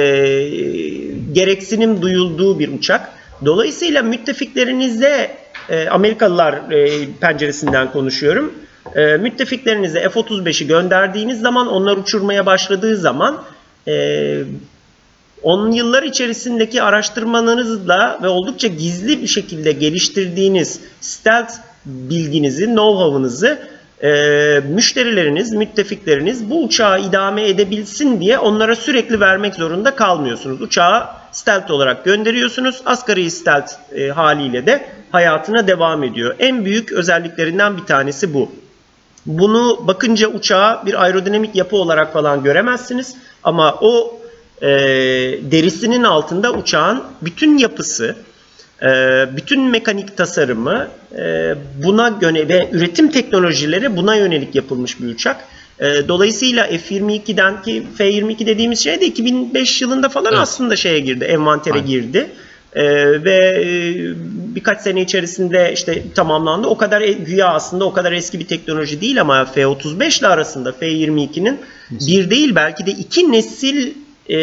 gereksinim duyulduğu bir uçak. Dolayısıyla müttefiklerinize e, Amerikalılar e, penceresinden konuşuyorum e, müttefiklerinize F-35'i gönderdiğiniz zaman onlar uçurmaya başladığı zaman e, 10 yıllar içerisindeki araştırmalarınızla ve oldukça gizli bir şekilde geliştirdiğiniz stealth bilginizi, know-how'ınızı e, müşterileriniz, müttefikleriniz bu uçağı idame edebilsin diye onlara sürekli vermek zorunda kalmıyorsunuz. Uçağı stealth olarak gönderiyorsunuz. Asgari stealth e, haliyle de hayatına devam ediyor. En büyük özelliklerinden bir tanesi bu. Bunu bakınca uçağı bir aerodinamik yapı olarak falan göremezsiniz. Ama o e, derisinin altında uçağın bütün yapısı, e, bütün mekanik tasarımı e, buna göre ve üretim teknolojileri buna yönelik yapılmış bir uçak. E, dolayısıyla F-22'den ki F-22 dediğimiz şey de 2005 yılında falan Evet. aslında şeye girdi, envantere Aynen. girdi. Ee, ve e, birkaç sene içerisinde işte tamamlandı. O kadar e- güya aslında o kadar eski bir teknoloji değil ama F-35 ile arasında F-22'nin bir değil belki de iki nesil e,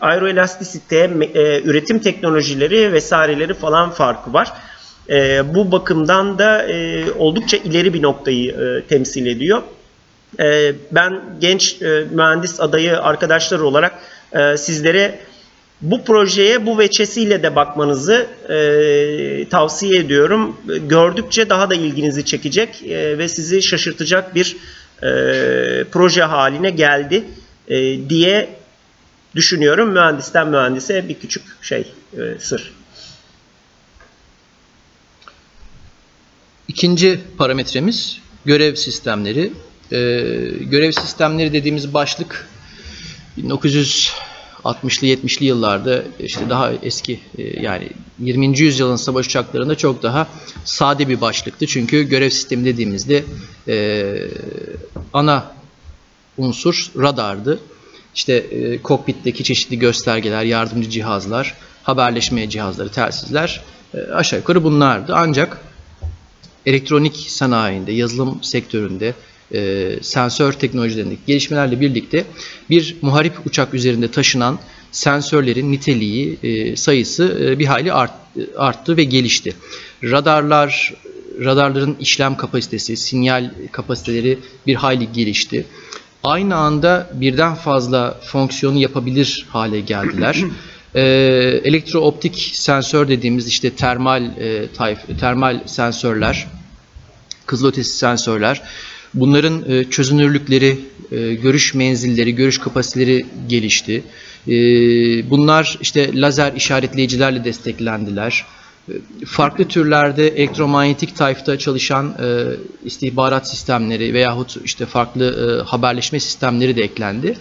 aeroelastisite, e, üretim teknolojileri vesaireleri falan farkı var. E, bu bakımdan da e, oldukça ileri bir noktayı e, temsil ediyor. E, ben genç e, mühendis adayı arkadaşlar olarak e, sizlere bu projeye bu veçesiyle de bakmanızı e, tavsiye ediyorum. Gördükçe daha da ilginizi çekecek e, ve sizi şaşırtacak bir e, proje haline geldi e, diye düşünüyorum. Mühendisten mühendise bir küçük şey e, sır. İkinci parametremiz görev sistemleri. Ee, görev sistemleri dediğimiz başlık 60'lı 70'li yıllarda işte daha eski e, yani 20. yüzyılın savaş uçaklarında çok daha sade bir başlıktı. Çünkü görev sistemi dediğimizde e, ana unsur radardı. İşte e, kokpitteki çeşitli göstergeler, yardımcı cihazlar, haberleşme cihazları, telsizler aşağı yukarı bunlardı. Ancak elektronik sanayinde, yazılım sektöründe, e, sensör teknolojilerindeki gelişmelerle birlikte bir muharip uçak üzerinde taşınan sensörlerin niteliği, e, sayısı e, bir hayli art, arttı ve gelişti. Radarlar, radarların işlem kapasitesi, sinyal kapasiteleri bir hayli gelişti. Aynı anda birden fazla fonksiyonu yapabilir hale geldiler. Ee, elektrooptik sensör dediğimiz işte termal e, tayf, termal sensörler, kızılötesi sensörler. Bunların e, çözünürlükleri, e, görüş menzilleri, görüş kapasiteleri gelişti. E, bunlar işte lazer işaretleyicilerle desteklendiler. Farklı türlerde elektromanyetik tayfta çalışan istihbarat sistemleri veyahut işte farklı haberleşme sistemleri de eklendi.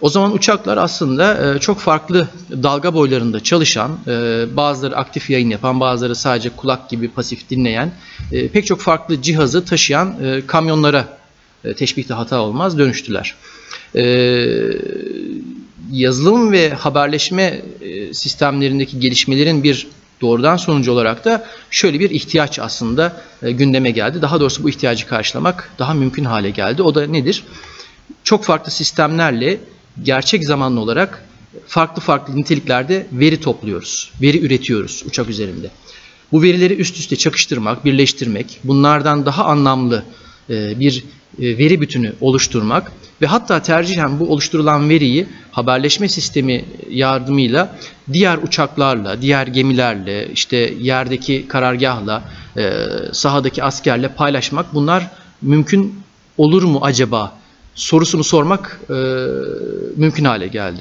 O zaman uçaklar aslında e, çok farklı dalga boylarında çalışan, e, bazıları aktif yayın yapan, bazıları sadece kulak gibi pasif dinleyen, e, pek çok farklı cihazı taşıyan kamyonlara teşbihte hata olmaz dönüştüler. Yazılım ve haberleşme sistemlerindeki gelişmelerin bir doğrudan sonucu olarak da şöyle bir ihtiyaç aslında gündeme geldi. Daha doğrusu bu ihtiyacı karşılamak daha mümkün hale geldi. O da nedir? Çok farklı sistemlerle gerçek zamanlı olarak farklı farklı niteliklerde veri topluyoruz. Veri üretiyoruz uçak üzerinde. Bu verileri üst üste çakıştırmak, birleştirmek, bunlardan daha anlamlı e, bir e, veri bütünü oluşturmak ve hatta tercihen bu oluşturulan veriyi haberleşme sistemi yardımıyla diğer uçaklarla, diğer gemilerle, işte yerdeki karargahla, e, sahadaki askerle paylaşmak bunlar mümkün olur mu acaba sorusunu sormak e, mümkün hale geldi.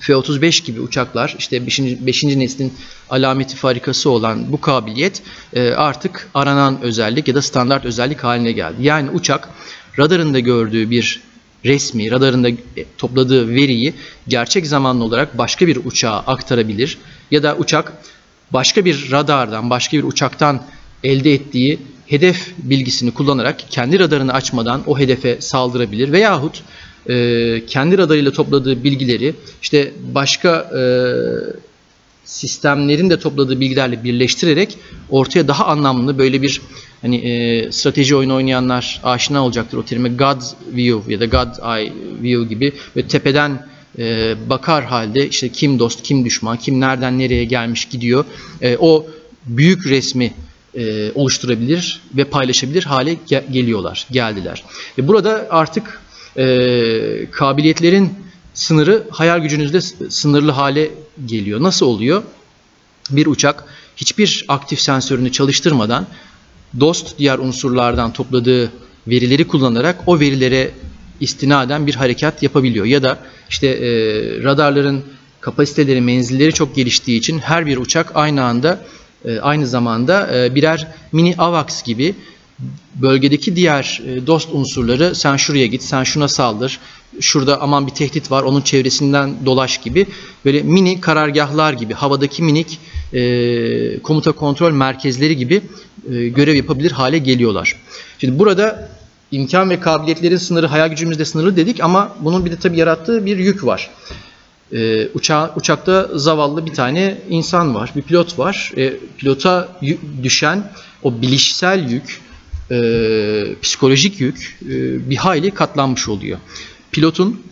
F-35 gibi uçaklar işte 5. 5. neslin alameti farikası olan bu kabiliyet e, artık aranan özellik ya da standart özellik haline geldi. Yani uçak radarında gördüğü bir resmi, radarında topladığı veriyi gerçek zamanlı olarak başka bir uçağa aktarabilir ya da uçak başka bir radardan, başka bir uçaktan elde ettiği hedef bilgisini kullanarak kendi radarını açmadan o hedefe saldırabilir veyahut e, kendi radarıyla topladığı bilgileri işte başka e, sistemlerin de topladığı bilgilerle birleştirerek ortaya daha anlamlı böyle bir hani e, strateji oyunu oynayanlar aşina olacaktır. O terime God view ya da God eye view gibi ve tepeden e, bakar halde işte kim dost kim düşman kim nereden nereye gelmiş gidiyor. E, o büyük resmi e, oluşturabilir ve paylaşabilir hale ge- geliyorlar, geldiler. Ve burada artık e, kabiliyetlerin sınırı hayal gücünüzde sınırlı hale geliyor. Nasıl oluyor? Bir uçak hiçbir aktif sensörünü çalıştırmadan dost diğer unsurlardan topladığı verileri kullanarak o verilere istinaden bir harekat yapabiliyor. Ya da işte e, radarların kapasiteleri, menzilleri çok geliştiği için her bir uçak aynı anda e, aynı zamanda e, birer mini AVAX gibi bölgedeki diğer e, dost unsurları sen şuraya git, sen şuna saldır, şurada aman bir tehdit var onun çevresinden dolaş gibi böyle mini karargahlar gibi havadaki minik e, komuta kontrol merkezleri gibi e, görev yapabilir hale geliyorlar. Şimdi burada imkan ve kabiliyetlerin sınırı hayal gücümüzde sınırlı dedik ama bunun bir de tabii yarattığı bir yük var. E, uçağa, uçakta zavallı bir tane insan var, bir pilot var. E, pilota düşen o bilişsel yük, e, psikolojik yük e, bir hayli katlanmış oluyor. Pilotun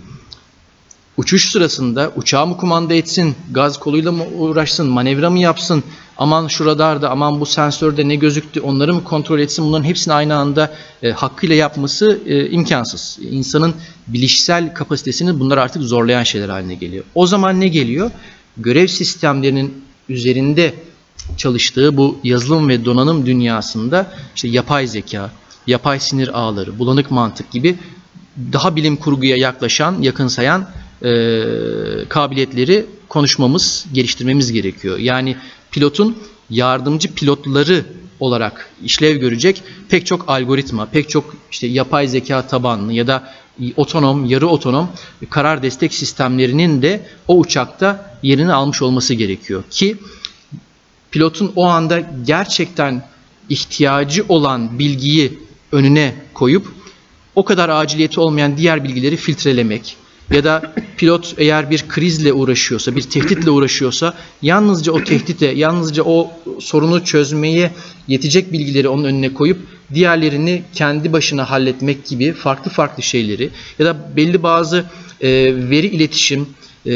uçuş sırasında uçağı mı kumanda etsin, gaz koluyla mı uğraşsın, manevra mı yapsın, aman şu radarda, aman bu sensörde ne gözüktü onları mı kontrol etsin bunların hepsini aynı anda e, hakkıyla yapması e, imkansız. İnsanın bilişsel kapasitesini bunlar artık zorlayan şeyler haline geliyor. O zaman ne geliyor? Görev sistemlerinin üzerinde çalıştığı bu yazılım ve donanım dünyasında işte yapay zeka, yapay sinir ağları, bulanık mantık gibi daha bilim kurguya yaklaşan, yakınsayan e, kabiliyetleri konuşmamız, geliştirmemiz gerekiyor. Yani pilotun yardımcı pilotları olarak işlev görecek pek çok algoritma, pek çok işte yapay zeka tabanlı ya da otonom, yarı otonom karar destek sistemlerinin de o uçakta yerini almış olması gerekiyor ki pilotun o anda gerçekten ihtiyacı olan bilgiyi önüne koyup o kadar aciliyeti olmayan diğer bilgileri filtrelemek ya da pilot eğer bir krizle uğraşıyorsa, bir tehditle uğraşıyorsa yalnızca o tehditle, yalnızca o sorunu çözmeye yetecek bilgileri onun önüne koyup diğerlerini kendi başına halletmek gibi farklı farklı şeyleri ya da belli bazı e, veri iletişim, e,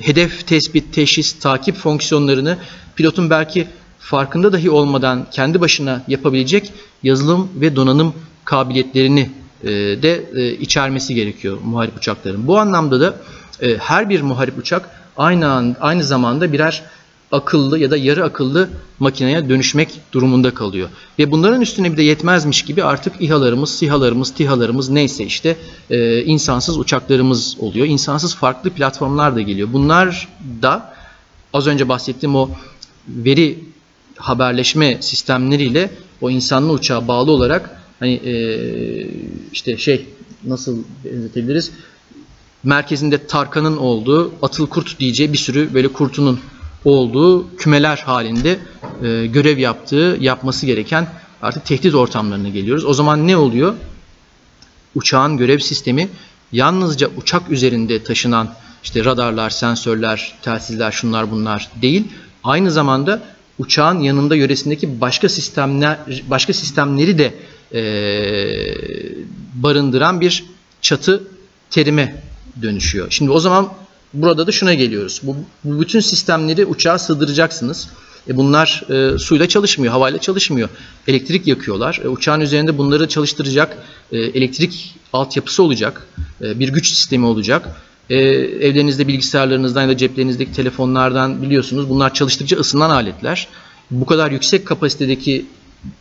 hedef tespit, teşhis, takip fonksiyonlarını pilotun belki farkında dahi olmadan kendi başına yapabilecek yazılım ve donanım kabiliyetlerini de e, içermesi gerekiyor muharip uçakların. Bu anlamda da e, her bir muharip uçak aynı an, aynı zamanda birer akıllı ya da yarı akıllı makineye dönüşmek durumunda kalıyor. Ve bunların üstüne bir de yetmezmiş gibi artık İHA'larımız, SİHA'larımız, TİHA'larımız neyse işte e, insansız uçaklarımız oluyor. İnsansız farklı platformlar da geliyor. Bunlar da az önce bahsettiğim o veri haberleşme sistemleriyle o insanlı uçağa bağlı olarak hani e, işte şey nasıl benzetebiliriz? Merkezinde Tarkan'ın olduğu, Atıl Kurt diyeceği bir sürü böyle kurtunun olduğu kümeler halinde e, görev yaptığı, yapması gereken artık tehdit ortamlarına geliyoruz. O zaman ne oluyor? Uçağın görev sistemi yalnızca uçak üzerinde taşınan işte radarlar, sensörler, telsizler, şunlar bunlar değil. Aynı zamanda uçağın yanında yöresindeki başka sistemler, başka sistemleri de e, barındıran bir çatı terime dönüşüyor. Şimdi o zaman burada da şuna geliyoruz. Bu, bu bütün sistemleri uçağa sığdıracaksınız. E bunlar e, suyla çalışmıyor, havayla çalışmıyor. Elektrik yakıyorlar. E, uçağın üzerinde bunları çalıştıracak e, elektrik altyapısı olacak. E, bir güç sistemi olacak. E, evlerinizde bilgisayarlarınızdan ya da ceplerinizdeki telefonlardan biliyorsunuz bunlar çalıştıkça ısınan aletler. Bu kadar yüksek kapasitedeki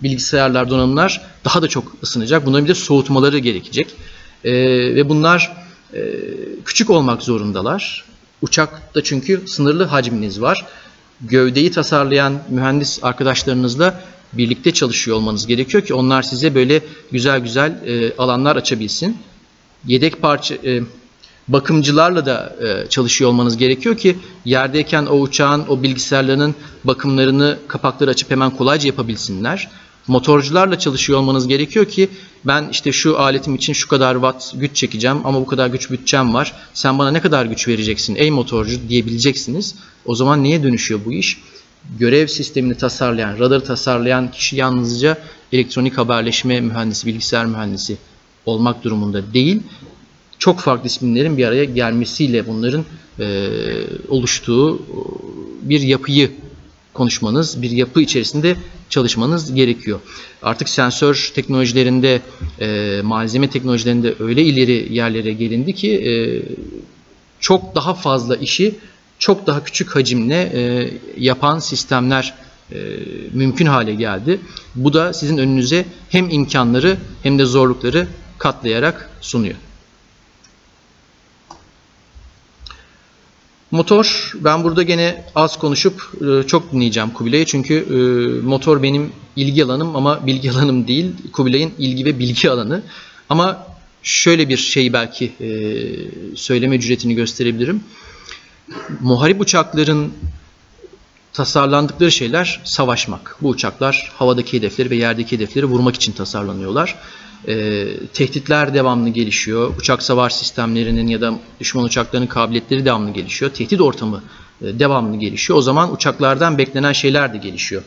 bilgisayarlar, donanımlar daha da çok ısınacak. Bunların bir de soğutmaları gerekecek. E, ve bunlar e, küçük olmak zorundalar. Uçakta çünkü sınırlı hacminiz var. Gövdeyi tasarlayan mühendis arkadaşlarınızla birlikte çalışıyor olmanız gerekiyor ki onlar size böyle güzel güzel e, alanlar açabilsin. Yedek parça e, bakımcılarla da e, çalışıyor olmanız gerekiyor ki yerdeyken o uçağın o bilgisayarlarının bakımlarını kapakları açıp hemen kolayca yapabilsinler. Motorcularla çalışıyor olmanız gerekiyor ki ben işte şu aletim için şu kadar watt güç çekeceğim ama bu kadar güç bütçem var. Sen bana ne kadar güç vereceksin ey motorcu diyebileceksiniz. O zaman niye dönüşüyor bu iş? Görev sistemini tasarlayan, radarı tasarlayan kişi yalnızca elektronik haberleşme mühendisi, bilgisayar mühendisi olmak durumunda değil. Çok farklı isimlerin bir araya gelmesiyle bunların e, oluştuğu bir yapıyı konuşmanız, bir yapı içerisinde çalışmanız gerekiyor. Artık sensör teknolojilerinde, e, malzeme teknolojilerinde öyle ileri yerlere gelindi ki e, çok daha fazla işi çok daha küçük hacimle e, yapan sistemler e, mümkün hale geldi. Bu da sizin önünüze hem imkanları hem de zorlukları katlayarak sunuyor. Motor, ben burada gene az konuşup e, çok dinleyeceğim Kubilay'ı çünkü e, motor benim ilgi alanım ama bilgi alanım değil. Kubilay'ın ilgi ve bilgi alanı. Ama şöyle bir şey belki e, söyleme cüretini gösterebilirim. Muharip uçakların tasarlandıkları şeyler savaşmak. Bu uçaklar havadaki hedefleri ve yerdeki hedefleri vurmak için tasarlanıyorlar. E, tehditler devamlı gelişiyor. Uçak savar sistemlerinin ya da düşman uçaklarının kabiliyetleri devamlı gelişiyor. Tehdit ortamı e, devamlı gelişiyor. O zaman uçaklardan beklenen şeyler de gelişiyor.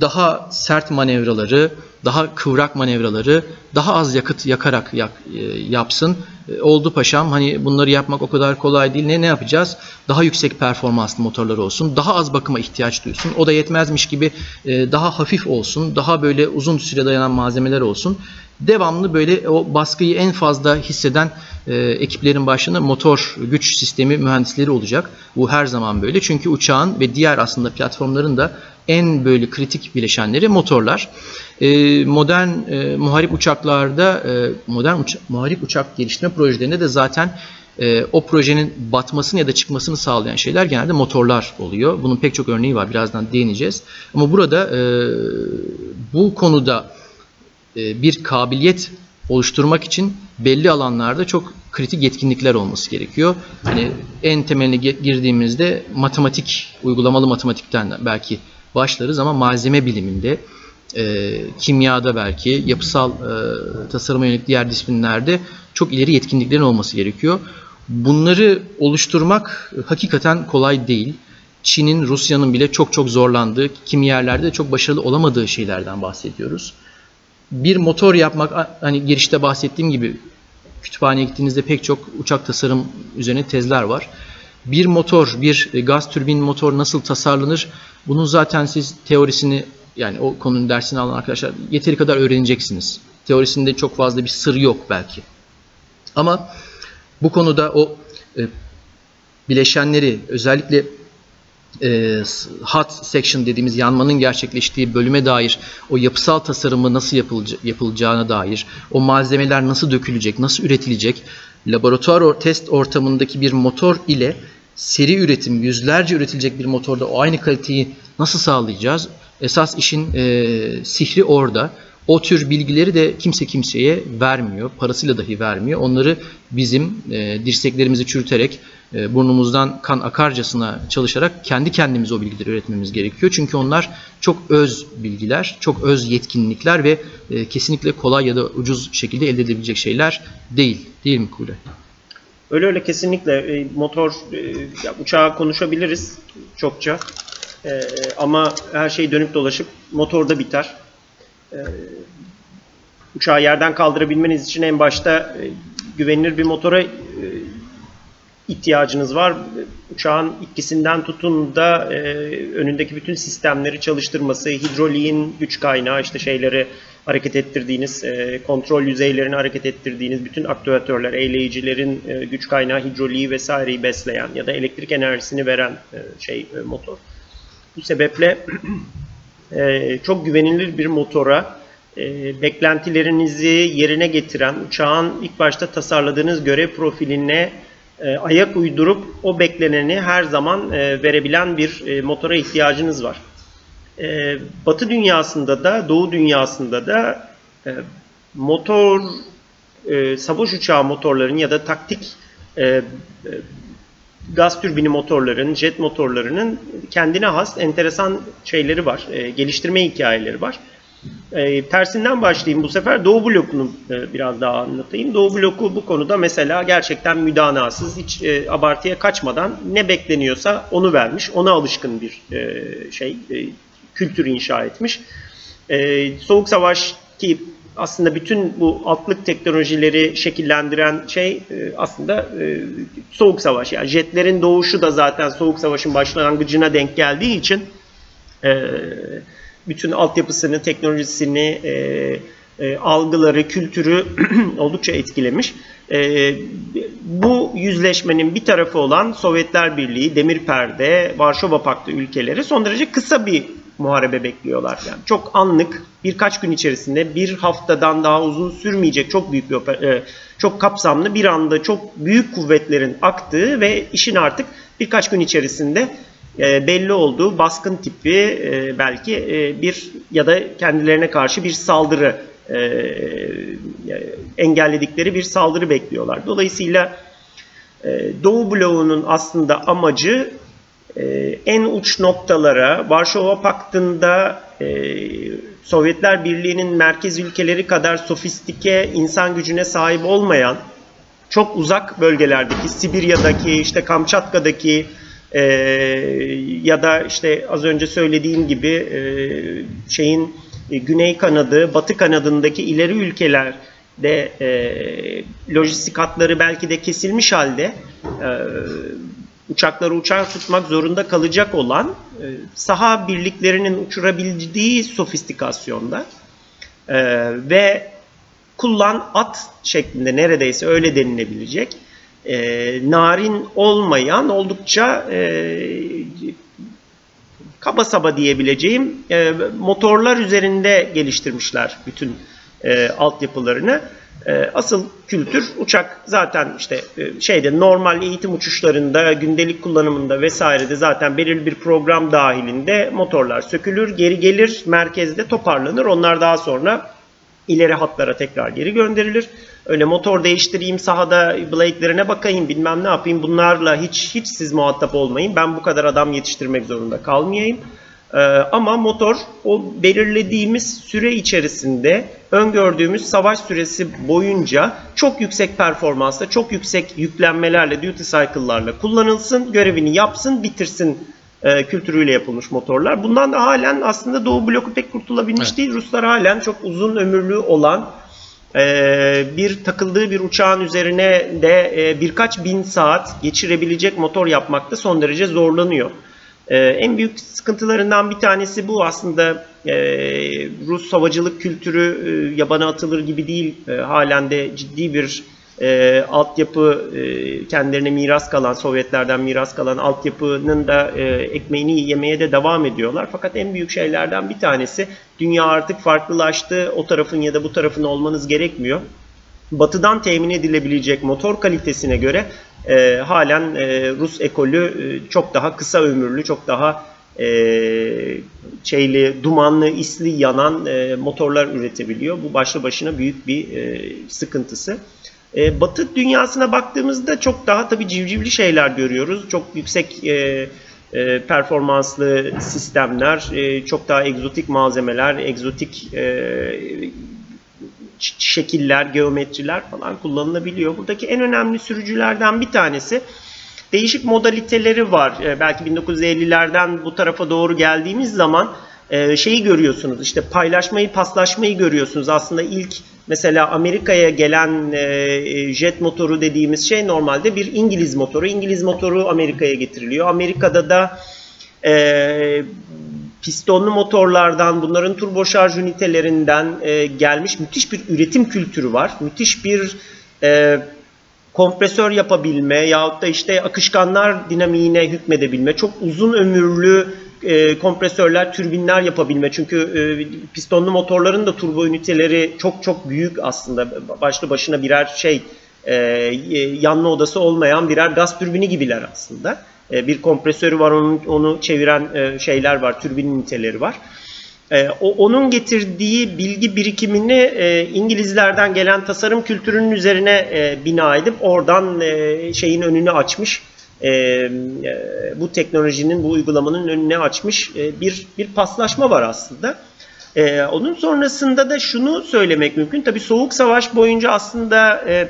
Daha sert manevraları, daha kıvrak manevraları, daha az yakıt yakarak yak, e, yapsın. E, oldu paşam hani bunları yapmak o kadar kolay değil. Ne ne yapacağız? Daha yüksek performanslı motorlar olsun. Daha az bakıma ihtiyaç duysun. O da yetmezmiş gibi e, daha hafif olsun. Daha böyle uzun süre dayanan malzemeler olsun devamlı böyle o baskıyı en fazla hisseden e, ekiplerin başında motor güç sistemi mühendisleri olacak. Bu her zaman böyle. Çünkü uçağın ve diğer aslında platformların da en böyle kritik bileşenleri motorlar. E, modern e, muharip uçaklarda e, modern uça muharip uçak geliştirme projelerinde de zaten e, o projenin batmasını ya da çıkmasını sağlayan şeyler genelde motorlar oluyor. Bunun pek çok örneği var. Birazdan değineceğiz. Ama burada e, bu konuda bir kabiliyet oluşturmak için belli alanlarda çok kritik yetkinlikler olması gerekiyor. Hani en temeline girdiğimizde matematik, uygulamalı matematikten belki başlarız ama malzeme biliminde, e, kimyada belki, yapısal e, tasarıma yönelik diğer disiplinlerde çok ileri yetkinliklerin olması gerekiyor. Bunları oluşturmak hakikaten kolay değil. Çin'in, Rusya'nın bile çok çok zorlandığı, kimi yerlerde de çok başarılı olamadığı şeylerden bahsediyoruz. Bir motor yapmak, hani girişte bahsettiğim gibi kütüphaneye gittiğinizde pek çok uçak tasarım üzerine tezler var. Bir motor, bir e, gaz türbin motor nasıl tasarlanır? Bunun zaten siz teorisini yani o konunun dersini alan arkadaşlar yeteri kadar öğreneceksiniz. Teorisinde çok fazla bir sır yok belki. Ama bu konuda o e, bileşenleri özellikle e, hot section dediğimiz yanmanın gerçekleştiği bölüme dair o yapısal tasarımı nasıl yapılacağına dair o malzemeler nasıl dökülecek, nasıl üretilecek laboratuvar or- test ortamındaki bir motor ile seri üretim yüzlerce üretilecek bir motorda o aynı kaliteyi nasıl sağlayacağız? Esas işin e, sihri orada. O tür bilgileri de kimse kimseye vermiyor. Parasıyla dahi vermiyor. Onları bizim e, dirseklerimizi çürüterek, burnumuzdan kan akarcasına çalışarak kendi kendimize o bilgileri üretmemiz gerekiyor. Çünkü onlar çok öz bilgiler, çok öz yetkinlikler ve e, kesinlikle kolay ya da ucuz şekilde elde edilebilecek şeyler değil. Değil mi Kule? Öyle öyle kesinlikle E, motor e, uçağa konuşabiliriz çokça. E, ama her şey dönüp dolaşıp motorda biter. E, uçağı yerden kaldırabilmeniz için en başta e, güvenilir bir motora e, ihtiyacınız var. Uçağın itkisinden tutun da e, önündeki bütün sistemleri çalıştırması, hidroliğin güç kaynağı, işte şeyleri hareket ettirdiğiniz, e, kontrol yüzeylerini hareket ettirdiğiniz bütün aktüatörler, eğleyicilerin e, güç kaynağı, hidroliği vesaireyi besleyen ya da elektrik enerjisini veren e, şey e, motor. Bu sebeple e, çok güvenilir bir motora e, beklentilerinizi yerine getiren, uçağın ilk başta tasarladığınız görev profiline e, ayak uydurup o bekleneni her zaman e, verebilen bir e, motora ihtiyacınız var. Batı dünyasında da, Doğu dünyasında da motor, savaş uçağı motorların ya da taktik gaz türbini motorların, jet motorlarının kendine has enteresan şeyleri var, geliştirme hikayeleri var. E, tersinden başlayayım bu sefer Doğu blokunu e, biraz daha anlatayım. Doğu bloku bu konuda mesela gerçekten müdanasız, hiç e, abartıya kaçmadan ne bekleniyorsa onu vermiş, ona alışkın bir e, şey, e, kültür inşa etmiş. E, Soğuk Savaş ki aslında bütün bu altlık teknolojileri şekillendiren şey e, aslında e, Soğuk Savaş. Yani jetlerin doğuşu da zaten Soğuk Savaş'ın başlangıcına denk geldiği için e, bütün altyapısını, teknolojisini, e, e, algıları, kültürü oldukça etkilemiş. E, bu yüzleşmenin bir tarafı olan Sovyetler Birliği, Demir Perde, Varşova Paktı ülkeleri son derece kısa bir muharebe bekliyorlar. Yani çok anlık, birkaç gün içerisinde, bir haftadan daha uzun sürmeyecek çok büyük bir e, çok kapsamlı bir anda çok büyük kuvvetlerin aktığı ve işin artık birkaç gün içerisinde e, belli olduğu baskın tipi e, belki e, bir ya da kendilerine karşı bir saldırı engelledikleri bir saldırı bekliyorlar. Dolayısıyla Doğu bloğunun aslında amacı en uç noktalara Varşova Paktı'nda Sovyetler Birliği'nin merkez ülkeleri kadar sofistike insan gücüne sahip olmayan çok uzak bölgelerdeki Sibirya'daki işte Kamçatka'daki e, ya da işte az önce söylediğim gibi e, şeyin e, güney kanadı, batı kanadındaki ileri ülkelerde e, lojistik hatları belki de kesilmiş halde e, uçakları uçar tutmak zorunda kalacak olan e, saha birliklerinin uçurabildiği sofistikasyonda e, ve kullan at şeklinde neredeyse öyle denilebilecek e, narin olmayan oldukça e, kaba saba diyebileceğim e, motorlar üzerinde geliştirmişler bütün e, altyapılarını. E, asıl kültür uçak zaten işte e, şeyde normal eğitim uçuşlarında, gündelik kullanımında vesairede zaten belirli bir program dahilinde motorlar sökülür, geri gelir, merkezde toparlanır. Onlar daha sonra ileri hatlara tekrar geri gönderilir. Öyle motor değiştireyim, sahada blade'lerine bakayım, bilmem ne yapayım. Bunlarla hiç hiç siz muhatap olmayın. Ben bu kadar adam yetiştirmek zorunda kalmayayım. Ee, ama motor o belirlediğimiz süre içerisinde öngördüğümüz savaş süresi boyunca çok yüksek performansla, çok yüksek yüklenmelerle, duty cycle'larla kullanılsın, görevini yapsın, bitirsin e, kültürüyle yapılmış motorlar. Bundan da halen aslında Doğu bloku pek kurtulabilmiş Evet. değil. Ruslar halen çok uzun ömürlü olan bir takıldığı bir uçağın üzerine de e, birkaç bin saat geçirebilecek motor yapmakta son derece zorlanıyor. E, en büyük sıkıntılarından bir tanesi bu aslında e, Rus havacılık kültürü e, yabana atılır gibi değil. Halen de ciddi bir e, altyapı e, kendilerine miras kalan Sovyetlerden miras kalan altyapının da e, ekmeğini yemeye de devam ediyorlar. Fakat en büyük şeylerden bir tanesi dünya artık farklılaştı. O tarafın ya da bu tarafın olmanız gerekmiyor. Batıdan temin edilebilecek motor kalitesine göre e, halen e, Rus ekolü e, çok daha kısa ömürlü, çok daha e, şeyli, dumanlı, isli yanan e, motorlar üretebiliyor. Bu başlı başına büyük bir e, sıkıntısı. E, Batı dünyasına baktığımızda çok daha tabii civcivli şeyler görüyoruz. Çok yüksek e, e, performanslı sistemler, e, çok daha egzotik malzemeler, egzotik e, şekiller, geometriler falan kullanılabiliyor. Buradaki en önemli sürücülerden bir tanesi değişik modaliteleri var. E, belki 1950'lerden bu tarafa doğru geldiğimiz zaman e, şeyi görüyorsunuz. İşte paylaşmayı, paslaşmayı görüyorsunuz. Aslında ilk mesela Amerika'ya gelen e, jet motoru dediğimiz şey normalde bir İngiliz motoru. İngiliz motoru Amerika'ya getiriliyor. Amerika'da da e, pistonlu motorlardan, bunların turbo şarj ünitelerinden e, gelmiş müthiş bir üretim kültürü var. Müthiş bir e, kompresör yapabilme yahut da işte akışkanlar dinamiğine hükmedebilme, çok uzun ömürlü e, kompresörler, türbinler yapabilme. Çünkü e, pistonlu motorların da turbo üniteleri çok çok büyük aslında. Başlı başına birer şey e, yanlı odası olmayan birer gaz türbini gibiler aslında. E, bir kompresörü var, onu, onu çeviren e, şeyler var, türbin üniteleri var. E, o, onun getirdiği bilgi birikimini e, İngilizlerden gelen tasarım kültürünün üzerine e, bina edip oradan e, şeyin önünü açmış. E, e, bu teknolojinin, bu uygulamanın önüne açmış e, bir bir paslaşma var aslında. E, onun sonrasında da şunu söylemek mümkün. Tabii Soğuk Savaş boyunca aslında e,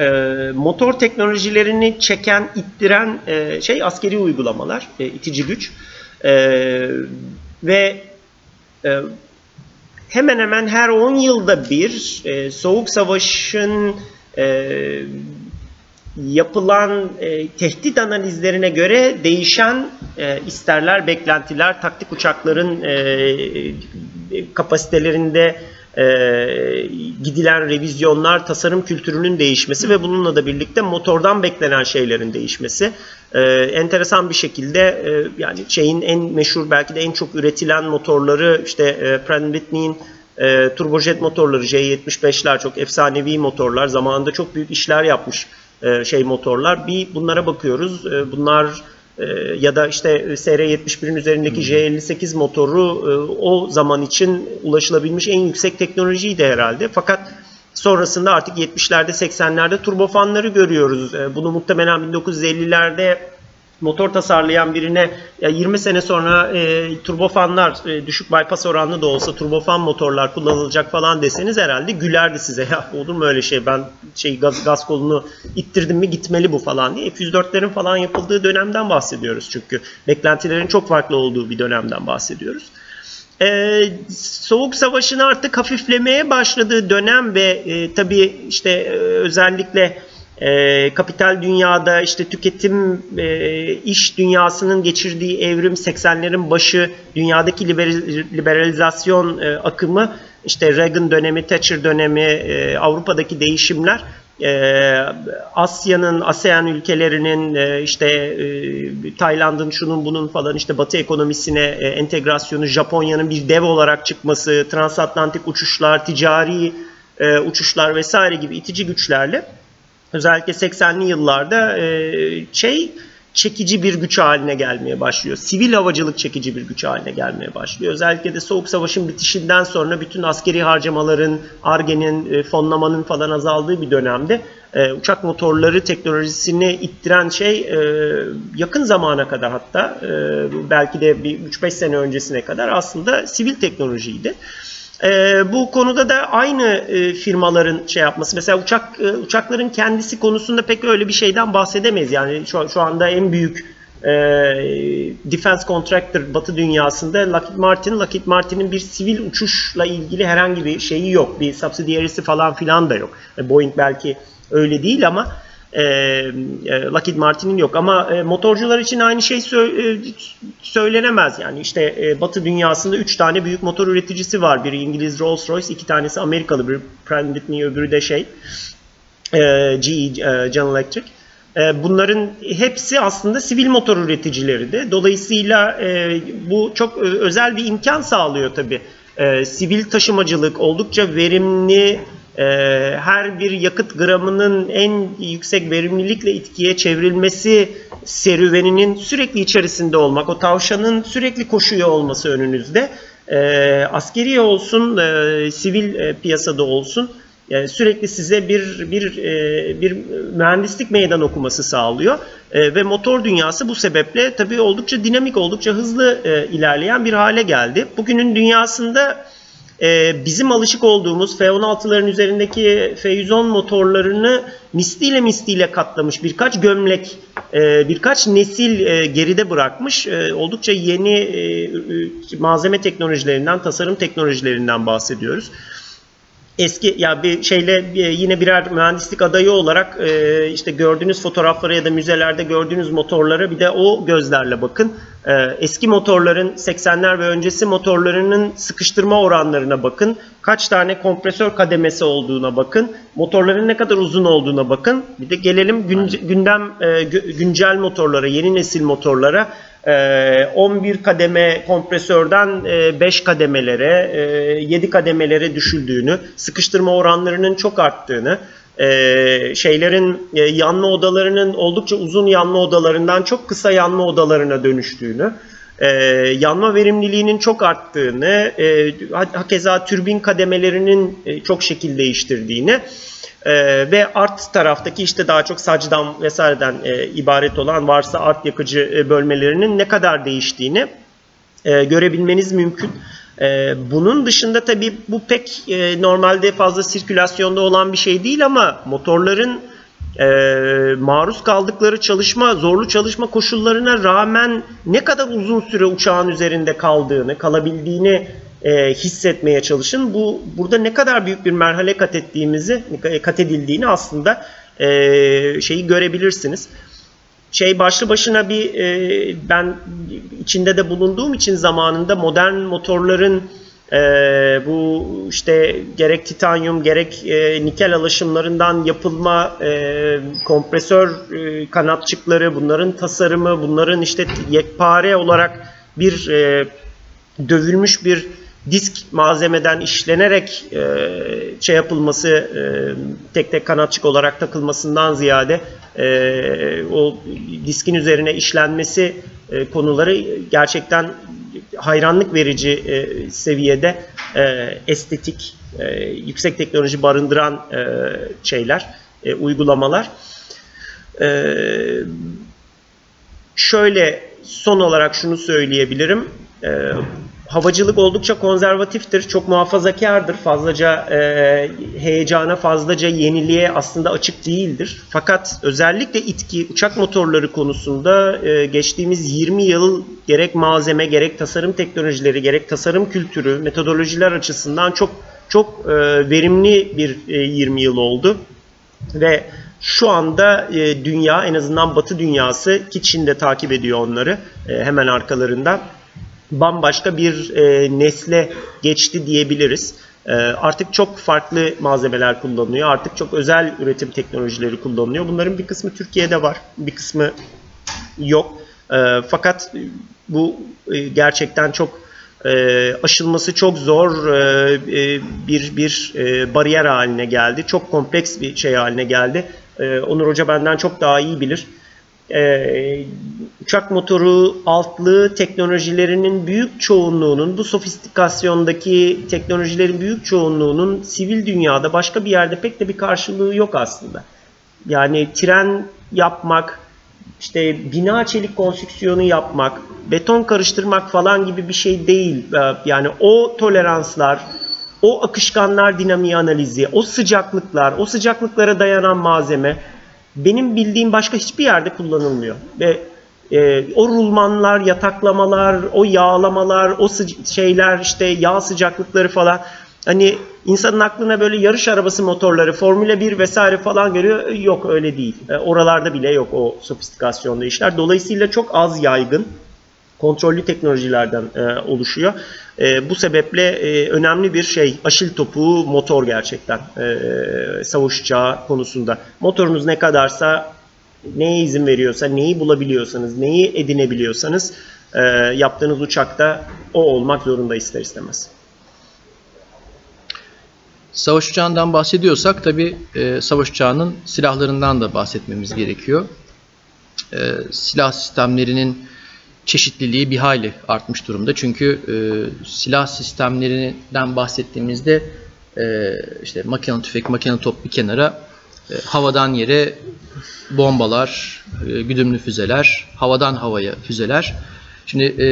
e, motor teknolojilerini çeken, ittiren e, şey askeri uygulamalar, e, itici güç. E, ve e, hemen hemen her 10 yılda bir e, Soğuk Savaş'ın e, yapılan e, tehdit analizlerine göre değişen e, isterler, beklentiler, taktik uçakların e, kapasitelerinde e, gidilen revizyonlar, tasarım kültürünün değişmesi ve bununla da birlikte motordan beklenen şeylerin değişmesi. E, enteresan bir şekilde e, yani şeyin en meşhur belki de en çok üretilen motorları işte e, Pratt Whitney'in e, turbojet motorları J75'ler çok efsanevi motorlar. Zamanında çok büyük işler yapmış e, şey motorlar. Bir bunlara bakıyoruz. E, bunlar e, ya da işte SR71'in üzerindeki J58 motoru e, o zaman için ulaşılabilmiş en yüksek teknolojiydi herhalde. Fakat sonrasında artık 70'lerde 80'lerde turbofanları görüyoruz. E, bunu muhtemelen 1950'lerde motor tasarlayan birine ya 20 sene sonra e, turbofanlar e, düşük bypass oranlı da olsa turbofan motorlar kullanılacak falan deseniz herhalde gülerdi size. Ya olur mu öyle şey ben şey gaz, gaz kolunu ittirdim mi gitmeli bu falan diye. F-104'lerin falan yapıldığı dönemden bahsediyoruz çünkü. Beklentilerin çok farklı olduğu bir dönemden bahsediyoruz. Ee, Soğuk Savaş'ın artık hafiflemeye başladığı dönem ve e, tabii işte e, özellikle e, kapital dünyada işte tüketim e, iş dünyasının geçirdiği evrim 80'lerin başı dünyadaki liber- liberalizasyon e, akımı işte Reagan dönemi, Thatcher dönemi, e, Avrupa'daki değişimler e, Asya'nın, ASEAN ülkelerinin e, işte e, Tayland'ın şunun bunun falan işte Batı ekonomisine e, entegrasyonu, Japonya'nın bir dev olarak çıkması, transatlantik uçuşlar, ticari e, uçuşlar vesaire gibi itici güçlerle özellikle 80'li yıllarda e, şey çekici bir güç haline gelmeye başlıyor. Sivil havacılık çekici bir güç haline gelmeye başlıyor. Özellikle de Soğuk Savaş'ın bitişinden sonra bütün askeri harcamaların, argenin, e, fonlamanın falan azaldığı bir dönemde e, uçak motorları teknolojisini ittiren şey e, yakın zamana kadar hatta e, belki de bir 3-5 sene öncesine kadar aslında sivil teknolojiydi. E, bu konuda da aynı e, firmaların şey yapması. Mesela uçak e, uçakların kendisi konusunda pek öyle bir şeyden bahsedemeyiz. Yani şu, şu anda en büyük e, defense contractor Batı dünyasında Lockheed Martin. Lockheed Martin'in bir sivil uçuşla ilgili herhangi bir şeyi yok. Bir subsidiary'si falan filan da yok. Boeing belki öyle değil ama Lockheed Martin'in yok. Ama e, motorcular için aynı şey sö- e, söylenemez yani. İşte e, Batı dünyasında 3 tane büyük motor üreticisi var. Biri İngiliz Rolls-Royce iki tanesi Amerikalı bir Pratt Whitney öbürü de şey e, GE e, General Electric. E, bunların hepsi aslında sivil motor üreticileri de dolayısıyla e, bu çok özel bir imkan sağlıyor tabi e, sivil taşımacılık oldukça verimli e, her bir yakıt gramının en yüksek verimlilikle itkiye çevrilmesi serüveninin sürekli içerisinde olmak, o tavşanın sürekli koşuyor olması önünüzde, e, askeri olsun, e, sivil e, piyasada olsun, e, sürekli size bir bir bir mühendislik meydan okuması sağlıyor ve motor dünyası bu sebeple tabii oldukça dinamik, oldukça hızlı ilerleyen bir hale geldi. Bugünün dünyasında e, bizim alışık olduğumuz F-16'ların üzerindeki F-110 motorlarını misliyle misliyle katlamış birkaç gömlek, e, birkaç nesil e, geride bırakmış e, oldukça yeni malzeme teknolojilerinden, tasarım teknolojilerinden bahsediyoruz eski ya bir şeyle yine birer mühendislik adayı olarak e, işte gördüğünüz fotoğraflara ya da müzelerde gördüğünüz motorlara bir de o gözlerle bakın. E, eski motorların 80'ler ve öncesi motorlarının sıkıştırma oranlarına bakın. Kaç tane kompresör kademesi olduğuna bakın. Motorların ne kadar uzun olduğuna bakın. Bir de gelelim gündem e, gü- güncel motorlara, yeni nesil motorlara. Ee, 11 kademe kompresörden 5 kademelere, 7 kademelere düşüldüğünü, sıkıştırma oranlarının çok arttığını, e, şeylerin e, yanma odalarının oldukça uzun yanma odalarından çok kısa yanma odalarına dönüştüğünü, e, yanma verimliliğinin çok arttığını, e, hakeza türbin kademelerinin e, çok şekil değiştirdiğini ee, ve art taraftaki işte daha çok sacdan vesaireden e, ibaret olan varsa art yakıcı e, bölmelerinin ne kadar değiştiğini e, görebilmeniz mümkün. E, bunun dışında tabii bu pek e, normalde fazla sirkülasyonda olan bir şey değil ama motorların e, maruz kaldıkları çalışma, zorlu çalışma koşullarına rağmen ne kadar uzun süre uçağın üzerinde kaldığını, kalabildiğini e, hissetmeye çalışın. Bu burada ne kadar büyük bir merhale kat ettiğimizi, kat edildiğini aslında e, şeyi görebilirsiniz. Şey başlı başına bir e, ben içinde de bulunduğum için zamanında modern motorların e, bu işte gerek titanyum gerek e, nikel alaşımlarından yapılma e, kompresör e, kanatçıkları, bunların tasarımı, bunların işte yekpare olarak bir e, dövülmüş bir disk malzemeden işlenerek e, şey yapılması, e, tek tek kanatçık olarak takılmasından ziyade e, o diskin üzerine işlenmesi e, konuları gerçekten hayranlık verici e, seviyede e, estetik, e, yüksek teknoloji barındıran e, şeyler, e, uygulamalar. E, şöyle son olarak şunu söyleyebilirim. E, havacılık oldukça konservatiftir, çok muhafazakardır, fazlaca e, heyecana, fazlaca yeniliğe aslında açık değildir. Fakat özellikle itki, uçak motorları konusunda e, geçtiğimiz 20 yıl gerek malzeme, gerek tasarım teknolojileri, gerek tasarım kültürü, metodolojiler açısından çok çok e, verimli bir e, 20 yıl oldu. Ve şu anda e, dünya, en azından Batı dünyası ki Çin de takip ediyor onları e, hemen arkalarında bambaşka bir e, nesle geçti diyebiliriz. E, artık çok farklı malzemeler kullanılıyor. Artık çok özel üretim teknolojileri kullanılıyor. Bunların bir kısmı Türkiye'de var, bir kısmı yok. E, fakat bu e, gerçekten çok e, aşılması çok zor e, e, bir bir e, bariyer haline geldi. Çok kompleks bir şey haline geldi. E, Onur Hoca benden çok daha iyi bilir. E, uçak motoru altlığı teknolojilerinin büyük çoğunluğunun bu sofistikasyondaki teknolojilerin büyük çoğunluğunun sivil dünyada başka bir yerde pek de bir karşılığı yok aslında. Yani tren yapmak, işte bina çelik konstrüksiyonu yapmak, beton karıştırmak falan gibi bir şey değil. Ee, Yani o toleranslar, o akışkanlar dinamiği analizi, o sıcaklıklar, o sıcaklıklara dayanan malzeme benim bildiğim başka hiçbir yerde kullanılmıyor. Ve e, o rulmanlar, yataklamalar, o yağlamalar, o şeyler işte yağ sıcaklıkları falan hani insanın aklına böyle yarış arabası motorları, Formula 1 vesaire falan görüyor. Yok öyle değil. E, oralarda bile yok o sofistikasyonda işler. Dolayısıyla çok az yaygın kontrollü teknolojilerden e, oluşuyor. E, bu sebeple e, önemli bir şey aşil topu motor gerçekten e, savaş uçağı konusunda. Motorunuz ne kadarsa neye izin veriyorsa, neyi bulabiliyorsanız, neyi edinebiliyorsanız e, yaptığınız uçakta o olmak zorunda ister istemez. Savaş uçağından bahsediyorsak tabi savaş uçağının silahlarından da bahsetmemiz gerekiyor. E, silah sistemlerinin çeşitliliği bir hayli artmış durumda. Çünkü e, silah sistemlerinden bahsettiğimizde e, işte makinalı tüfek, makinalı top bir kenara e, havadan yere bombalar, e, güdümlü füzeler, havadan havaya füzeler. Şimdi e,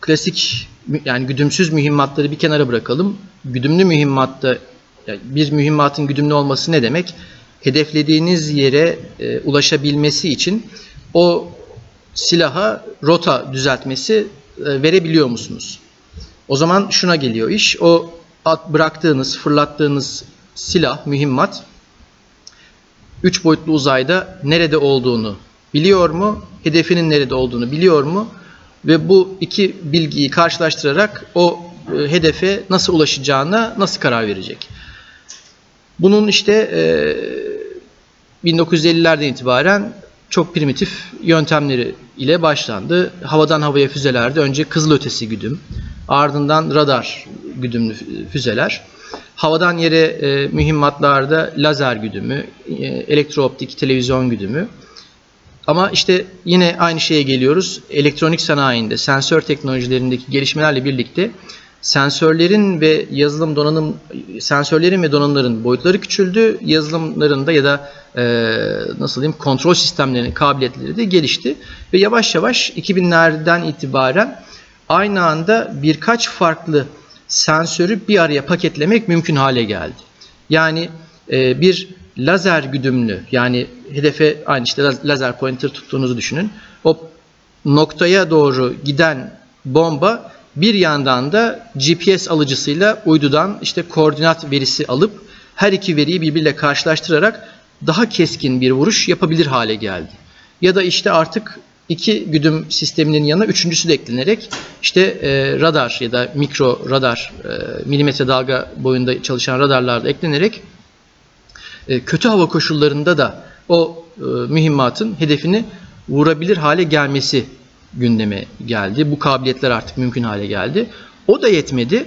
klasik yani güdümsüz mühimmatları bir kenara bırakalım. Güdümlü mühimmatta yani bir mühimmatın güdümlü olması ne demek? Hedeflediğiniz yere e, ulaşabilmesi için o silaha rota düzeltmesi e, verebiliyor musunuz? O zaman şuna geliyor iş. O bıraktığınız, fırlattığınız silah, mühimmat 3 boyutlu uzayda nerede olduğunu biliyor mu? Hedefinin nerede olduğunu biliyor mu? Ve bu iki bilgiyi karşılaştırarak o e, hedefe nasıl ulaşacağına nasıl karar verecek? Bunun işte e, 1950'lerden itibaren çok primitif yöntemleri ile başlandı. Havadan havaya füzelerde önce kızılötesi güdüm, ardından radar güdümlü füzeler. Havadan yere e, mühimmatlarda lazer güdümü, e, elektrooptik televizyon güdümü. Ama işte yine aynı şeye geliyoruz. Elektronik sanayinde, sensör teknolojilerindeki gelişmelerle birlikte sensörlerin ve yazılım donanım sensörlerin ve donanımların boyutları küçüldü. Yazılımlarında ya da e, nasıl diyeyim kontrol sistemlerinin kabiliyetleri de gelişti ve yavaş yavaş 2000'lerden itibaren aynı anda birkaç farklı sensörü bir araya paketlemek mümkün hale geldi. Yani e, bir lazer güdümlü yani hedefe aynı işte laz- lazer pointer tuttuğunuzu düşünün. O noktaya doğru giden bomba bir yandan da GPS alıcısıyla uydudan işte koordinat verisi alıp her iki veriyi birbiriyle karşılaştırarak daha keskin bir vuruş yapabilir hale geldi. Ya da işte artık iki güdüm sisteminin yanına üçüncüsü de eklenerek işte e, radar ya da mikro radar e, milimetre dalga boyunda çalışan radarlar da eklenerek e, kötü hava koşullarında da o e, mühimmatın hedefini vurabilir hale gelmesi gündeme geldi. Bu kabiliyetler artık mümkün hale geldi. O da yetmedi.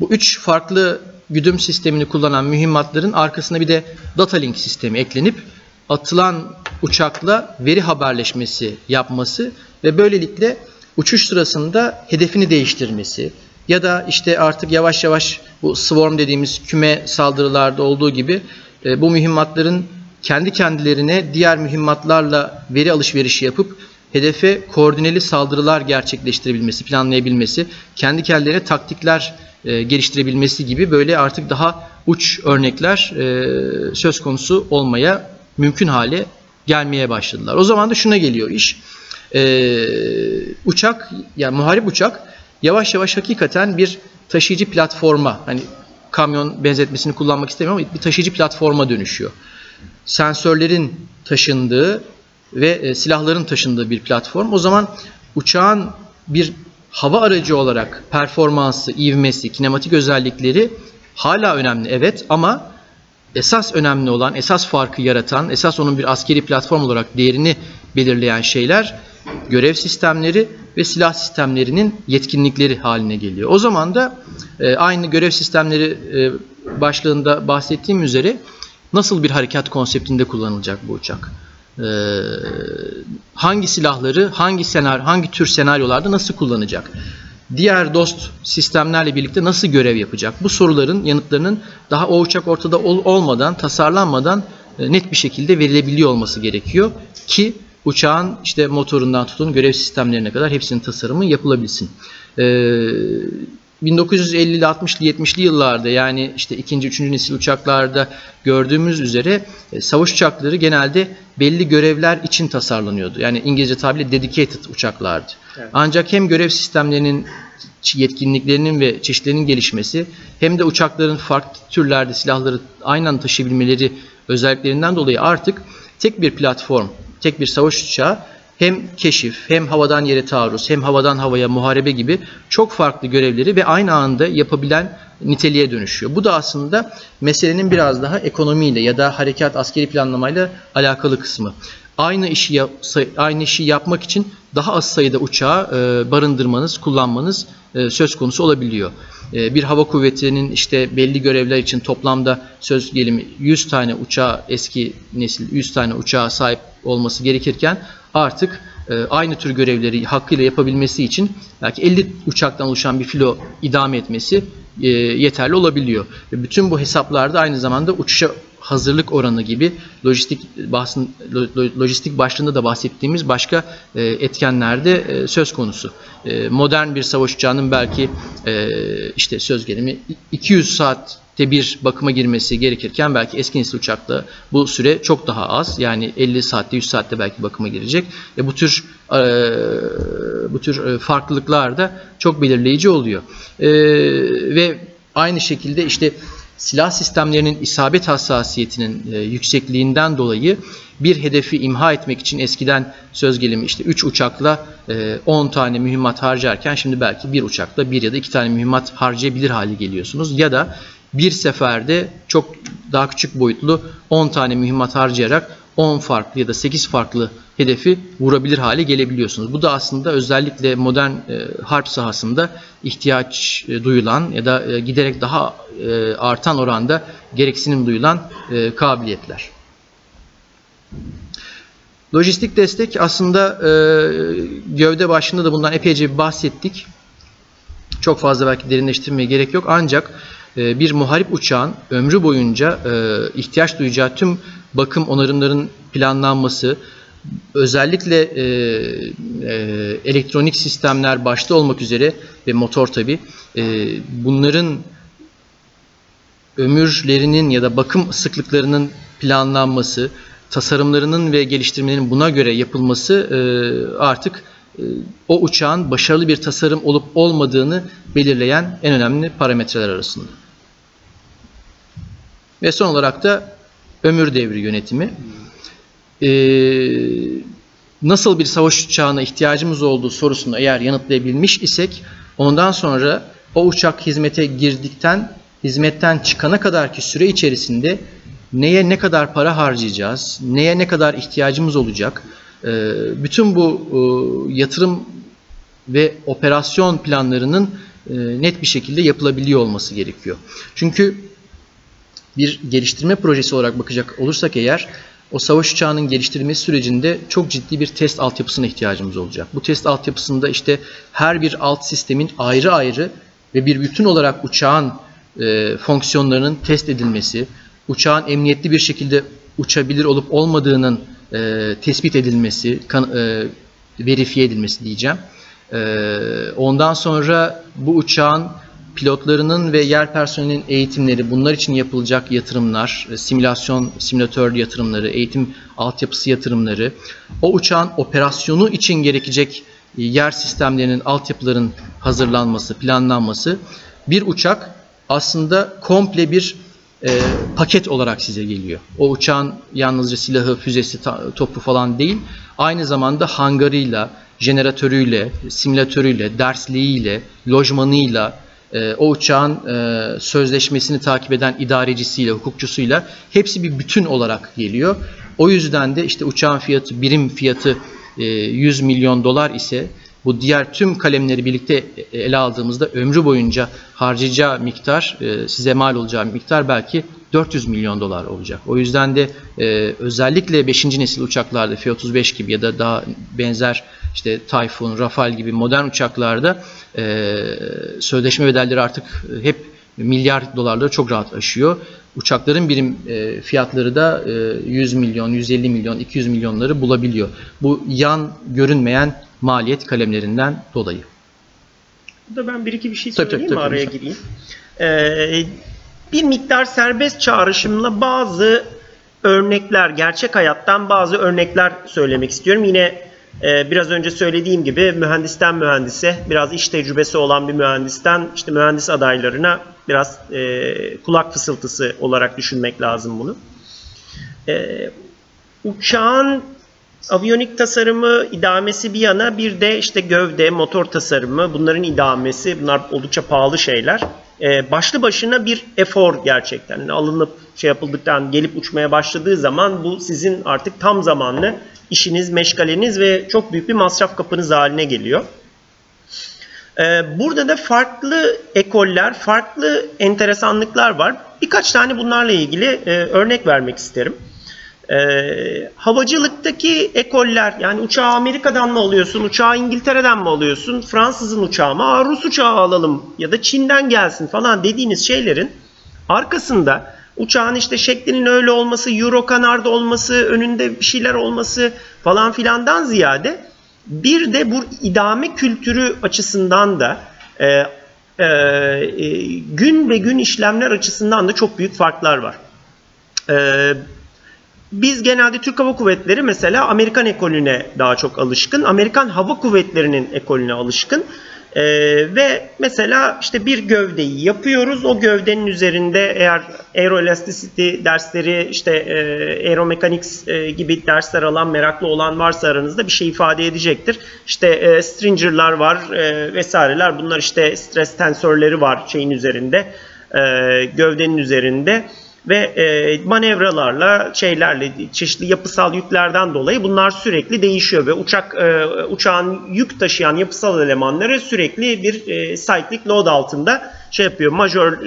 Bu üç farklı güdüm sistemini kullanan mühimmatların arkasına bir de data link sistemi eklenip atılan uçakla veri haberleşmesi yapması ve böylelikle uçuş sırasında hedefini değiştirmesi ya da işte artık yavaş yavaş bu swarm dediğimiz küme saldırılarda olduğu gibi e, bu mühimmatların kendi kendilerine diğer mühimmatlarla veri alışverişi yapıp hedefe koordineli saldırılar gerçekleştirebilmesi, planlayabilmesi, kendi kendilerine taktikler e, geliştirebilmesi gibi böyle artık daha uç örnekler e, söz konusu olmaya mümkün hale gelmeye başladılar. O zaman da şuna geliyor iş. E, uçak, yani muharip uçak yavaş yavaş hakikaten bir taşıyıcı platforma, hani kamyon benzetmesini kullanmak istemiyorum ama bir taşıyıcı platforma dönüşüyor. Sensörlerin taşındığı ve e, silahların taşındığı bir platform. O zaman uçağın bir hava aracı olarak performansı, ivmesi, kinematik özellikleri hala önemli evet ama esas önemli olan, esas farkı yaratan, esas onun bir askeri platform olarak değerini belirleyen şeyler görev sistemleri ve silah sistemlerinin yetkinlikleri haline geliyor. O zaman da e, aynı görev sistemleri e, başlığında bahsettiğim üzere nasıl bir harekat konseptinde kullanılacak bu uçak? E, hangi silahları hangi senaryo hangi tür senaryolarda nasıl kullanacak? Diğer dost sistemlerle birlikte nasıl görev yapacak? Bu soruların yanıtlarının daha o uçak ortada ol- olmadan, tasarlanmadan e, net bir şekilde verilebiliyor olması gerekiyor ki uçağın işte motorundan tutun görev sistemlerine kadar hepsinin tasarımı yapılabilsin. Ee, 1950'li 60'lı 70'li yıllarda yani işte ikinci, üçüncü nesil uçaklarda gördüğümüz üzere e, savaş uçakları genelde belli görevler için tasarlanıyordu. Yani İngilizce tabiriyle dedicated uçaklardı. Evet. Ancak hem görev sistemlerinin yetkinliklerinin ve çeşitlerinin gelişmesi hem de uçakların farklı türlerde silahları aynı anda taşıyabilmeleri özelliklerinden dolayı artık tek bir platform, tek bir savaş uçağı hem keşif, hem havadan yere taarruz, hem havadan havaya muharebe gibi çok farklı görevleri ve aynı anda yapabilen niteliğe dönüşüyor. Bu da aslında meselenin biraz daha ekonomiyle ya da harekat askeri planlamayla alakalı kısmı. Aynı işi aynı işi yapmak için daha az sayıda uçağı e, barındırmanız, kullanmanız e, söz konusu olabiliyor. E, bir hava kuvvetinin işte belli görevler için toplamda söz gelimi 100 tane uçağı eski nesil 100 tane uçağa sahip olması gerekirken artık e, aynı tür görevleri hakkıyla yapabilmesi için belki 50 uçaktan oluşan bir filo idame etmesi e, yeterli olabiliyor. Bütün bu hesaplarda aynı zamanda uçuşa hazırlık oranı gibi lojistik bahsın, lo- lo- lojistik başlığında da bahsettiğimiz başka e, etkenlerde söz konusu. Modern bir savaş uçağının belki işte söz gelimi 200 saatte bir bakıma girmesi gerekirken belki eski nesil uçakta bu süre çok daha az. Yani 50 saatte 100 saatte belki bakıma girecek. E, bu tür e, bu tür e, farklılıklar da çok belirleyici oluyor. E, ve aynı şekilde işte silah sistemlerinin isabet hassasiyetinin e, yüksekliğinden dolayı bir hedefi imha etmek için eskiden söz gelimi işte 3 uçakla e, 10 tane mühimmat harcarken şimdi belki bir uçakla bir ya da iki tane mühimmat harcayabilir hale geliyorsunuz. Ya da bir seferde çok daha küçük boyutlu 10 tane mühimmat harcayarak 10 farklı ya da 8 farklı hedefi vurabilir hale gelebiliyorsunuz. Bu da aslında özellikle modern e, harp sahasında ihtiyaç e, duyulan ya da e, giderek daha e, artan oranda gereksinim duyulan e, kabiliyetler. Lojistik destek aslında e, gövde başında da bundan epeyce bahsettik. Çok fazla belki derinleştirmeye gerek yok ancak bir muharip uçağın ömrü boyunca e, ihtiyaç duyacağı tüm bakım onarımların planlanması, özellikle e, e, elektronik sistemler başta olmak üzere ve motor tabi e, bunların ömürlerinin ya da bakım sıklıklarının planlanması, tasarımlarının ve geliştirmelerinin buna göre yapılması e, artık e, o uçağın başarılı bir tasarım olup olmadığını belirleyen en önemli parametreler arasında. Ve son olarak da ömür devri yönetimi. Ee, nasıl bir savaş uçağına ihtiyacımız olduğu sorusunu eğer yanıtlayabilmiş isek ondan sonra o uçak hizmete girdikten hizmetten çıkana kadarki süre içerisinde neye ne kadar para harcayacağız, neye ne kadar ihtiyacımız olacak, ee, bütün bu e, yatırım ve operasyon planlarının e, net bir şekilde yapılabiliyor olması gerekiyor. Çünkü bir geliştirme projesi olarak bakacak olursak eğer o savaş uçağının geliştirilmesi sürecinde çok ciddi bir test altyapısına ihtiyacımız olacak. Bu test altyapısında işte her bir alt sistemin ayrı ayrı ve bir bütün olarak uçağın e, fonksiyonlarının test edilmesi, uçağın emniyetli bir şekilde uçabilir olup olmadığının e, tespit edilmesi, kan, e, verifiye edilmesi diyeceğim. E, ondan sonra bu uçağın pilotlarının ve yer personelinin eğitimleri, bunlar için yapılacak yatırımlar, e, simülasyon, simülatör yatırımları, eğitim altyapısı yatırımları, o uçağın operasyonu için gerekecek e, yer sistemlerinin, altyapıların hazırlanması, planlanması, bir uçak aslında komple bir e, paket olarak size geliyor. O uçağın yalnızca silahı, füzesi, topu falan değil, aynı zamanda hangarıyla, jeneratörüyle, simülatörüyle, dersliğiyle, lojmanıyla, e, o uçağın e, sözleşmesini takip eden idarecisiyle, hukukçusuyla hepsi bir bütün olarak geliyor. O yüzden de işte uçağın fiyatı, birim fiyatı e, 100 milyon dolar ise bu diğer tüm kalemleri birlikte ele aldığımızda ömrü boyunca harcayacağı miktar, e, size mal olacağı miktar belki 400 milyon dolar olacak. O yüzden de e, özellikle 5. nesil uçaklarda F-35 gibi ya da daha benzer işte Typhoon, Rafale gibi modern uçaklarda e, sözleşme bedelleri artık hep milyar dolarları çok rahat aşıyor. Uçakların birim e, fiyatları da e, 100 milyon, 150 milyon, 200 milyonları bulabiliyor. Bu yan görünmeyen maliyet kalemlerinden dolayı. Burada ben bir iki bir şey Tabii, söyleyeyim tabii, mi? tabii, Araya gireyim. Ee, bir miktar serbest çağrışımla bazı örnekler, gerçek hayattan bazı örnekler söylemek istiyorum. Yine biraz önce söylediğim gibi mühendisten mühendise, biraz iş tecrübesi olan bir mühendisten işte mühendis adaylarına biraz e, kulak fısıltısı olarak düşünmek lazım bunu. E, uçağın aviyonik tasarımı, idamesi bir yana bir de işte gövde, motor tasarımı bunların idamesi bunlar oldukça pahalı şeyler. Ee, başlı başına bir efor gerçekten. Yani alınıp şey yapıldıktan gelip uçmaya başladığı zaman bu sizin artık tam zamanlı işiniz, meşgaleniz ve çok büyük bir masraf kapınız haline geliyor. Ee, burada da farklı ekoller, farklı enteresanlıklar var. Birkaç tane bunlarla ilgili e, örnek vermek isterim. Ee, havacılıktaki ekoller yani uçağı Amerika'dan mı alıyorsun, uçağı İngiltere'den mi alıyorsun, Fransız'ın uçağı mı, Rus uçağı alalım ya da Çin'den gelsin falan dediğiniz şeylerin arkasında uçağın işte şeklinin öyle olması, euro kanarda olması, önünde bir şeyler olması falan filandan ziyade bir de bu idame kültürü açısından da e, e, e, gün ve gün işlemler açısından da çok büyük farklar var. E, biz genelde Türk Hava Kuvvetleri mesela Amerikan ekolüne daha çok alışkın. Amerikan Hava Kuvvetleri'nin ekolüne alışkın. Ee, ve mesela işte bir gövdeyi yapıyoruz. O gövdenin üzerinde eğer aeroelasticity dersleri işte e, aeromechanics e, gibi dersler alan meraklı olan varsa aranızda bir şey ifade edecektir. İşte e, stringer'lar var e, vesaireler. Bunlar işte stres tensörleri var şeyin üzerinde. E, gövdenin üzerinde ve e, manevralarla şeylerle çeşitli yapısal yüklerden dolayı bunlar sürekli değişiyor ve uçak e, uçağın yük taşıyan yapısal elemanları sürekli bir e, cyclic load altında şey yapıyor. Majör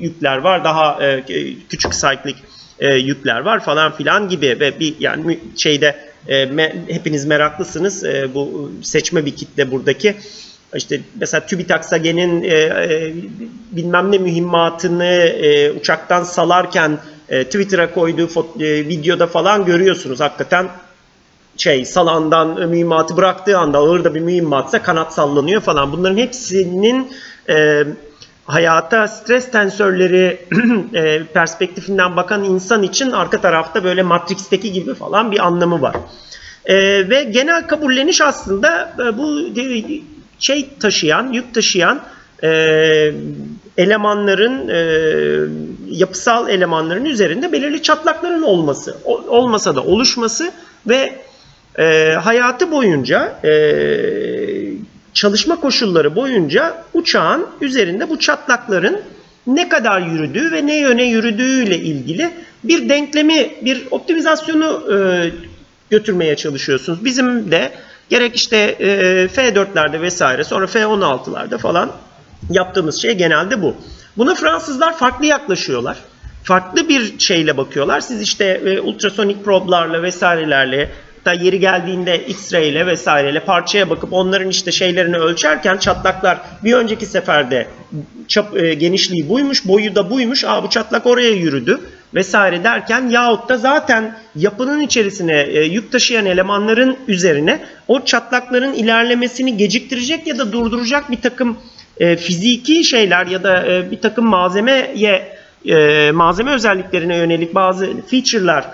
yükler var, daha e, küçük cyclic e, yükler var falan filan gibi ve bir yani şeyde e, me, hepiniz meraklısınız e, bu seçme bir kitle buradaki işte mesela TÜBİTAK SAGE'nin e, e, bilmem ne mühimmatını e, uçaktan salarken e, Twitter'a koyduğu e, videoda falan görüyorsunuz. Hakikaten şey salandan e, mühimmatı bıraktığı anda ağır da bir mühimmatsa kanat sallanıyor falan. Bunların hepsinin e, hayata stres tensörleri e, perspektifinden bakan insan için arka tarafta böyle Matrix'teki gibi falan bir anlamı var. E, ve genel kabulleniş aslında e, bu şey taşıyan, yük taşıyan e, elemanların, e, yapısal elemanların üzerinde belirli çatlakların olması, olmasa da oluşması ve e, hayatı boyunca, e, çalışma koşulları boyunca uçağın üzerinde bu çatlakların ne kadar yürüdüğü ve ne yöne yürüdüğüyle ilgili bir denklemi, bir optimizasyonu e, götürmeye çalışıyorsunuz. Bizim de Gerek işte e, F4'lerde vesaire sonra F16'larda falan yaptığımız şey genelde bu. Buna Fransızlar farklı yaklaşıyorlar. Farklı bir şeyle bakıyorlar. Siz işte e, ultrasonik problarla vesairelerle da yeri geldiğinde X-ray ile vesaireyle parçaya bakıp onların işte şeylerini ölçerken çatlaklar bir önceki seferde çap, e, genişliği buymuş, boyu da buymuş. Aa bu çatlak oraya yürüdü vesaire derken yahut da zaten yapının içerisine e, yük taşıyan elemanların üzerine o çatlakların ilerlemesini geciktirecek ya da durduracak bir takım e, fiziki şeyler ya da e, bir takım malzemeye e, malzeme özelliklerine yönelik bazı feature'lar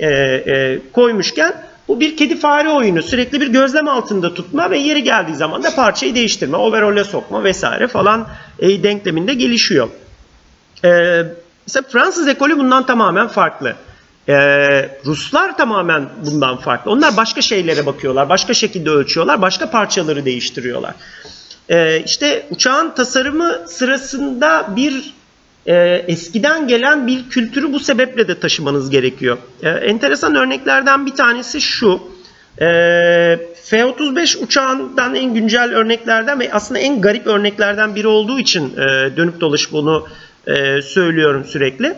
e, e, koymuşken bu bir kedi fare oyunu. Sürekli bir gözlem altında tutma ve yeri geldiği zaman da parçayı değiştirme, overall'e sokma vesaire falan e, denkleminde gelişiyor. E, mesela Fransız ekolü bundan tamamen farklı. E, Ruslar tamamen bundan farklı. Onlar başka şeylere bakıyorlar, başka şekilde ölçüyorlar, başka parçaları değiştiriyorlar. E, işte uçağın tasarımı sırasında bir e, eskiden gelen bir kültürü bu sebeple de taşımanız gerekiyor. E, enteresan örneklerden bir tanesi şu. E, F-35 uçağından en güncel örneklerden ve aslında en garip örneklerden biri olduğu için e, dönüp dolaşıp bunu e, söylüyorum sürekli.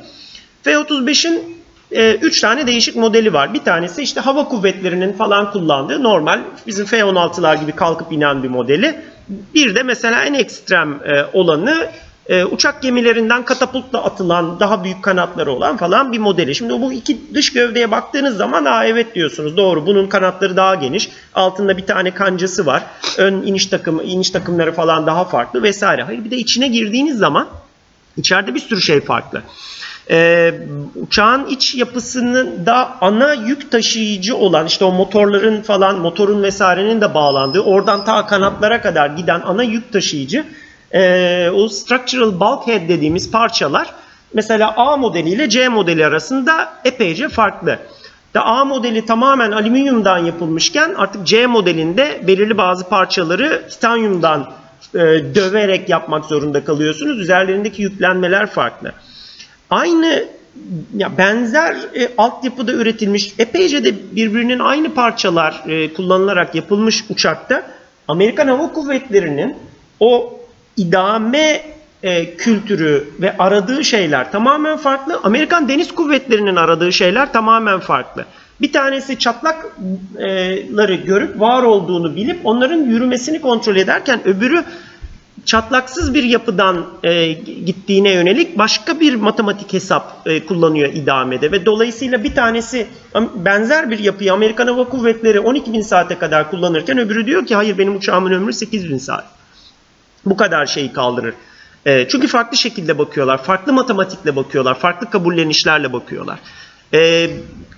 F-35'in 3 tane değişik modeli var. Bir tanesi işte hava kuvvetlerinin falan kullandığı normal bizim F-16'lar gibi kalkıp inen bir modeli. Bir de mesela en ekstrem e, olanı e, uçak gemilerinden katapultla atılan daha büyük kanatları olan falan bir modeli. Şimdi bu iki dış gövdeye baktığınız zaman aa evet diyorsunuz doğru bunun kanatları daha geniş. Altında bir tane kancası var. Ön iniş takımı iniş takımları falan daha farklı vesaire. Hayır bir de içine girdiğiniz zaman içeride bir sürü şey farklı. Ee, uçağın iç yapısının da ana yük taşıyıcı olan işte o motorların falan motorun vesairenin de bağlandığı oradan ta kanatlara kadar giden ana yük taşıyıcı e, o structural bulkhead dediğimiz parçalar mesela A modeli ile C modeli arasında epeyce farklı. Da A modeli tamamen alüminyumdan yapılmışken artık C modelinde belirli bazı parçaları titanyumdan e, döverek yapmak zorunda kalıyorsunuz. Üzerlerindeki yüklenmeler farklı. Aynı ya benzer e, altyapıda üretilmiş epeyce de birbirinin aynı parçalar e, kullanılarak yapılmış uçakta Amerikan Hava Kuvvetleri'nin o idame e, kültürü ve aradığı şeyler tamamen farklı. Amerikan Deniz Kuvvetleri'nin aradığı şeyler tamamen farklı. Bir tanesi çatlakları görüp var olduğunu bilip onların yürümesini kontrol ederken öbürü çatlaksız bir yapıdan e, gittiğine yönelik başka bir matematik hesap e, kullanıyor idamede ve dolayısıyla bir tanesi benzer bir yapıyı Amerikan Hava Kuvvetleri 12.000 saate kadar kullanırken öbürü diyor ki hayır benim uçağımın ömrü 8.000 saat. Bu kadar şeyi kaldırır. E, çünkü farklı şekilde bakıyorlar, farklı matematikle bakıyorlar, farklı kabullenişlerle bakıyorlar. E,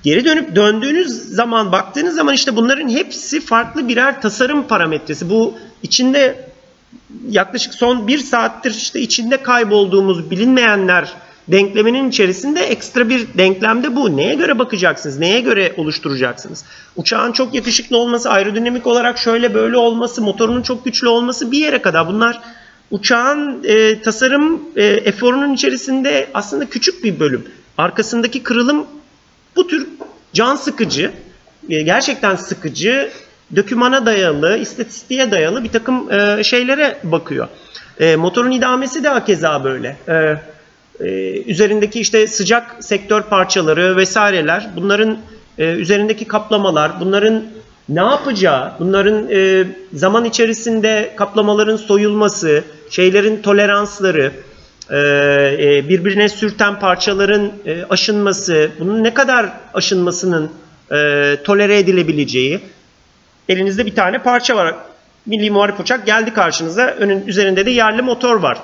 geri dönüp döndüğünüz zaman baktığınız zaman işte bunların hepsi farklı birer tasarım parametresi. Bu içinde yaklaşık son bir saattir işte içinde kaybolduğumuz bilinmeyenler denkleminin içerisinde ekstra bir denklemde bu. Neye göre bakacaksınız? Neye göre oluşturacaksınız? Uçağın çok yakışıklı olması, aerodinamik olarak şöyle böyle olması, motorunun çok güçlü olması bir yere kadar. Bunlar uçağın e, tasarım e, eforunun içerisinde aslında küçük bir bölüm. Arkasındaki kırılım bu tür can sıkıcı, e, gerçekten sıkıcı dökümana dayalı, istatistiğe dayalı bir takım e, şeylere bakıyor. E, motorun idamesi de hakeza böyle. Üzerindeki işte sıcak sektör parçaları vesaireler, bunların üzerindeki kaplamalar, bunların ne yapacağı, bunların zaman içerisinde kaplamaların soyulması, şeylerin toleransları, birbirine sürten parçaların e, aşınması, bunun ne kadar aşınmasının e, tolere edilebileceği, Elinizde bir tane parça var. Milli Muharip Uçak geldi karşınıza. Önün üzerinde de yerli motor var.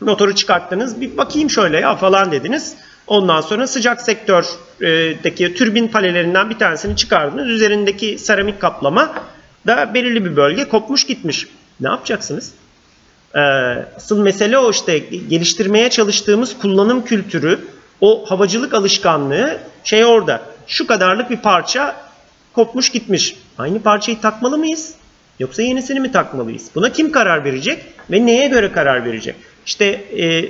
Motoru çıkarttınız. Bir bakayım şöyle ya falan dediniz. Ondan sonra sıcak sektördeki türbin palelerinden bir tanesini çıkardınız. Üzerindeki seramik kaplama da belirli bir bölge kopmuş gitmiş. Ne yapacaksınız? Ee, asıl mesele o işte geliştirmeye çalıştığımız kullanım kültürü, o havacılık alışkanlığı şey orada. Şu kadarlık bir parça kopmuş gitmiş. Aynı parçayı takmalı mıyız? Yoksa yenisini mi takmalıyız? Buna kim karar verecek ve neye göre karar verecek? İşte e,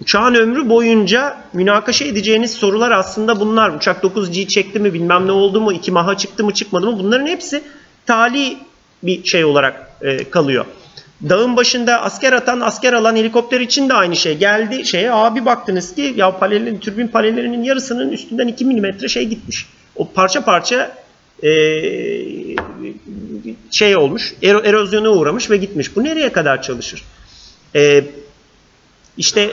uçağın ömrü boyunca münakaşa edeceğiniz sorular aslında bunlar. Uçak 9G çekti mi bilmem ne oldu mu, 2 maha çıktı mı çıkmadı mı bunların hepsi tali bir şey olarak e, kalıyor. Dağın başında asker atan, asker alan helikopter için de aynı şey. Geldi şeye abi baktınız ki ya panelin, türbin panellerinin yarısının üstünden 2 mm şey gitmiş. O parça parça e, şey olmuş, erozyona uğramış ve gitmiş. Bu nereye kadar çalışır? E, işte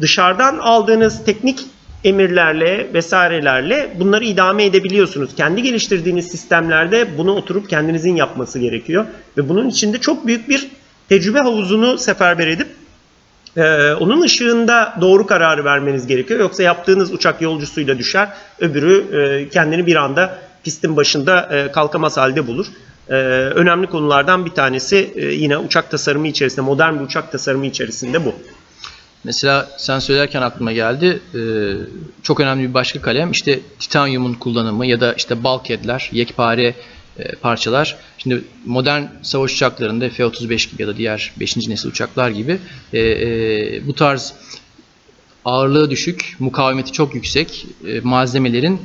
dışarıdan aldığınız teknik emirlerle vesairelerle bunları idame edebiliyorsunuz. Kendi geliştirdiğiniz sistemlerde bunu oturup kendinizin yapması gerekiyor. Ve bunun içinde çok büyük bir tecrübe havuzunu seferber edip ee, onun ışığında doğru kararı vermeniz gerekiyor. Yoksa yaptığınız uçak yolcusuyla düşer, öbürü e, kendini bir anda pistin başında e, kalkamaz halde bulur. E, önemli konulardan bir tanesi e, yine uçak tasarımı içerisinde, modern bir uçak tasarımı içerisinde bu. Mesela sen söylerken aklıma geldi. E, çok önemli bir başka kalem işte titanyumun kullanımı ya da işte bulkheadler, yekpare parçalar. Şimdi modern savaş uçaklarında F-35 gibi ya da diğer 5. nesil uçaklar gibi e, e, bu tarz ağırlığı düşük, mukavemeti çok yüksek e, malzemelerin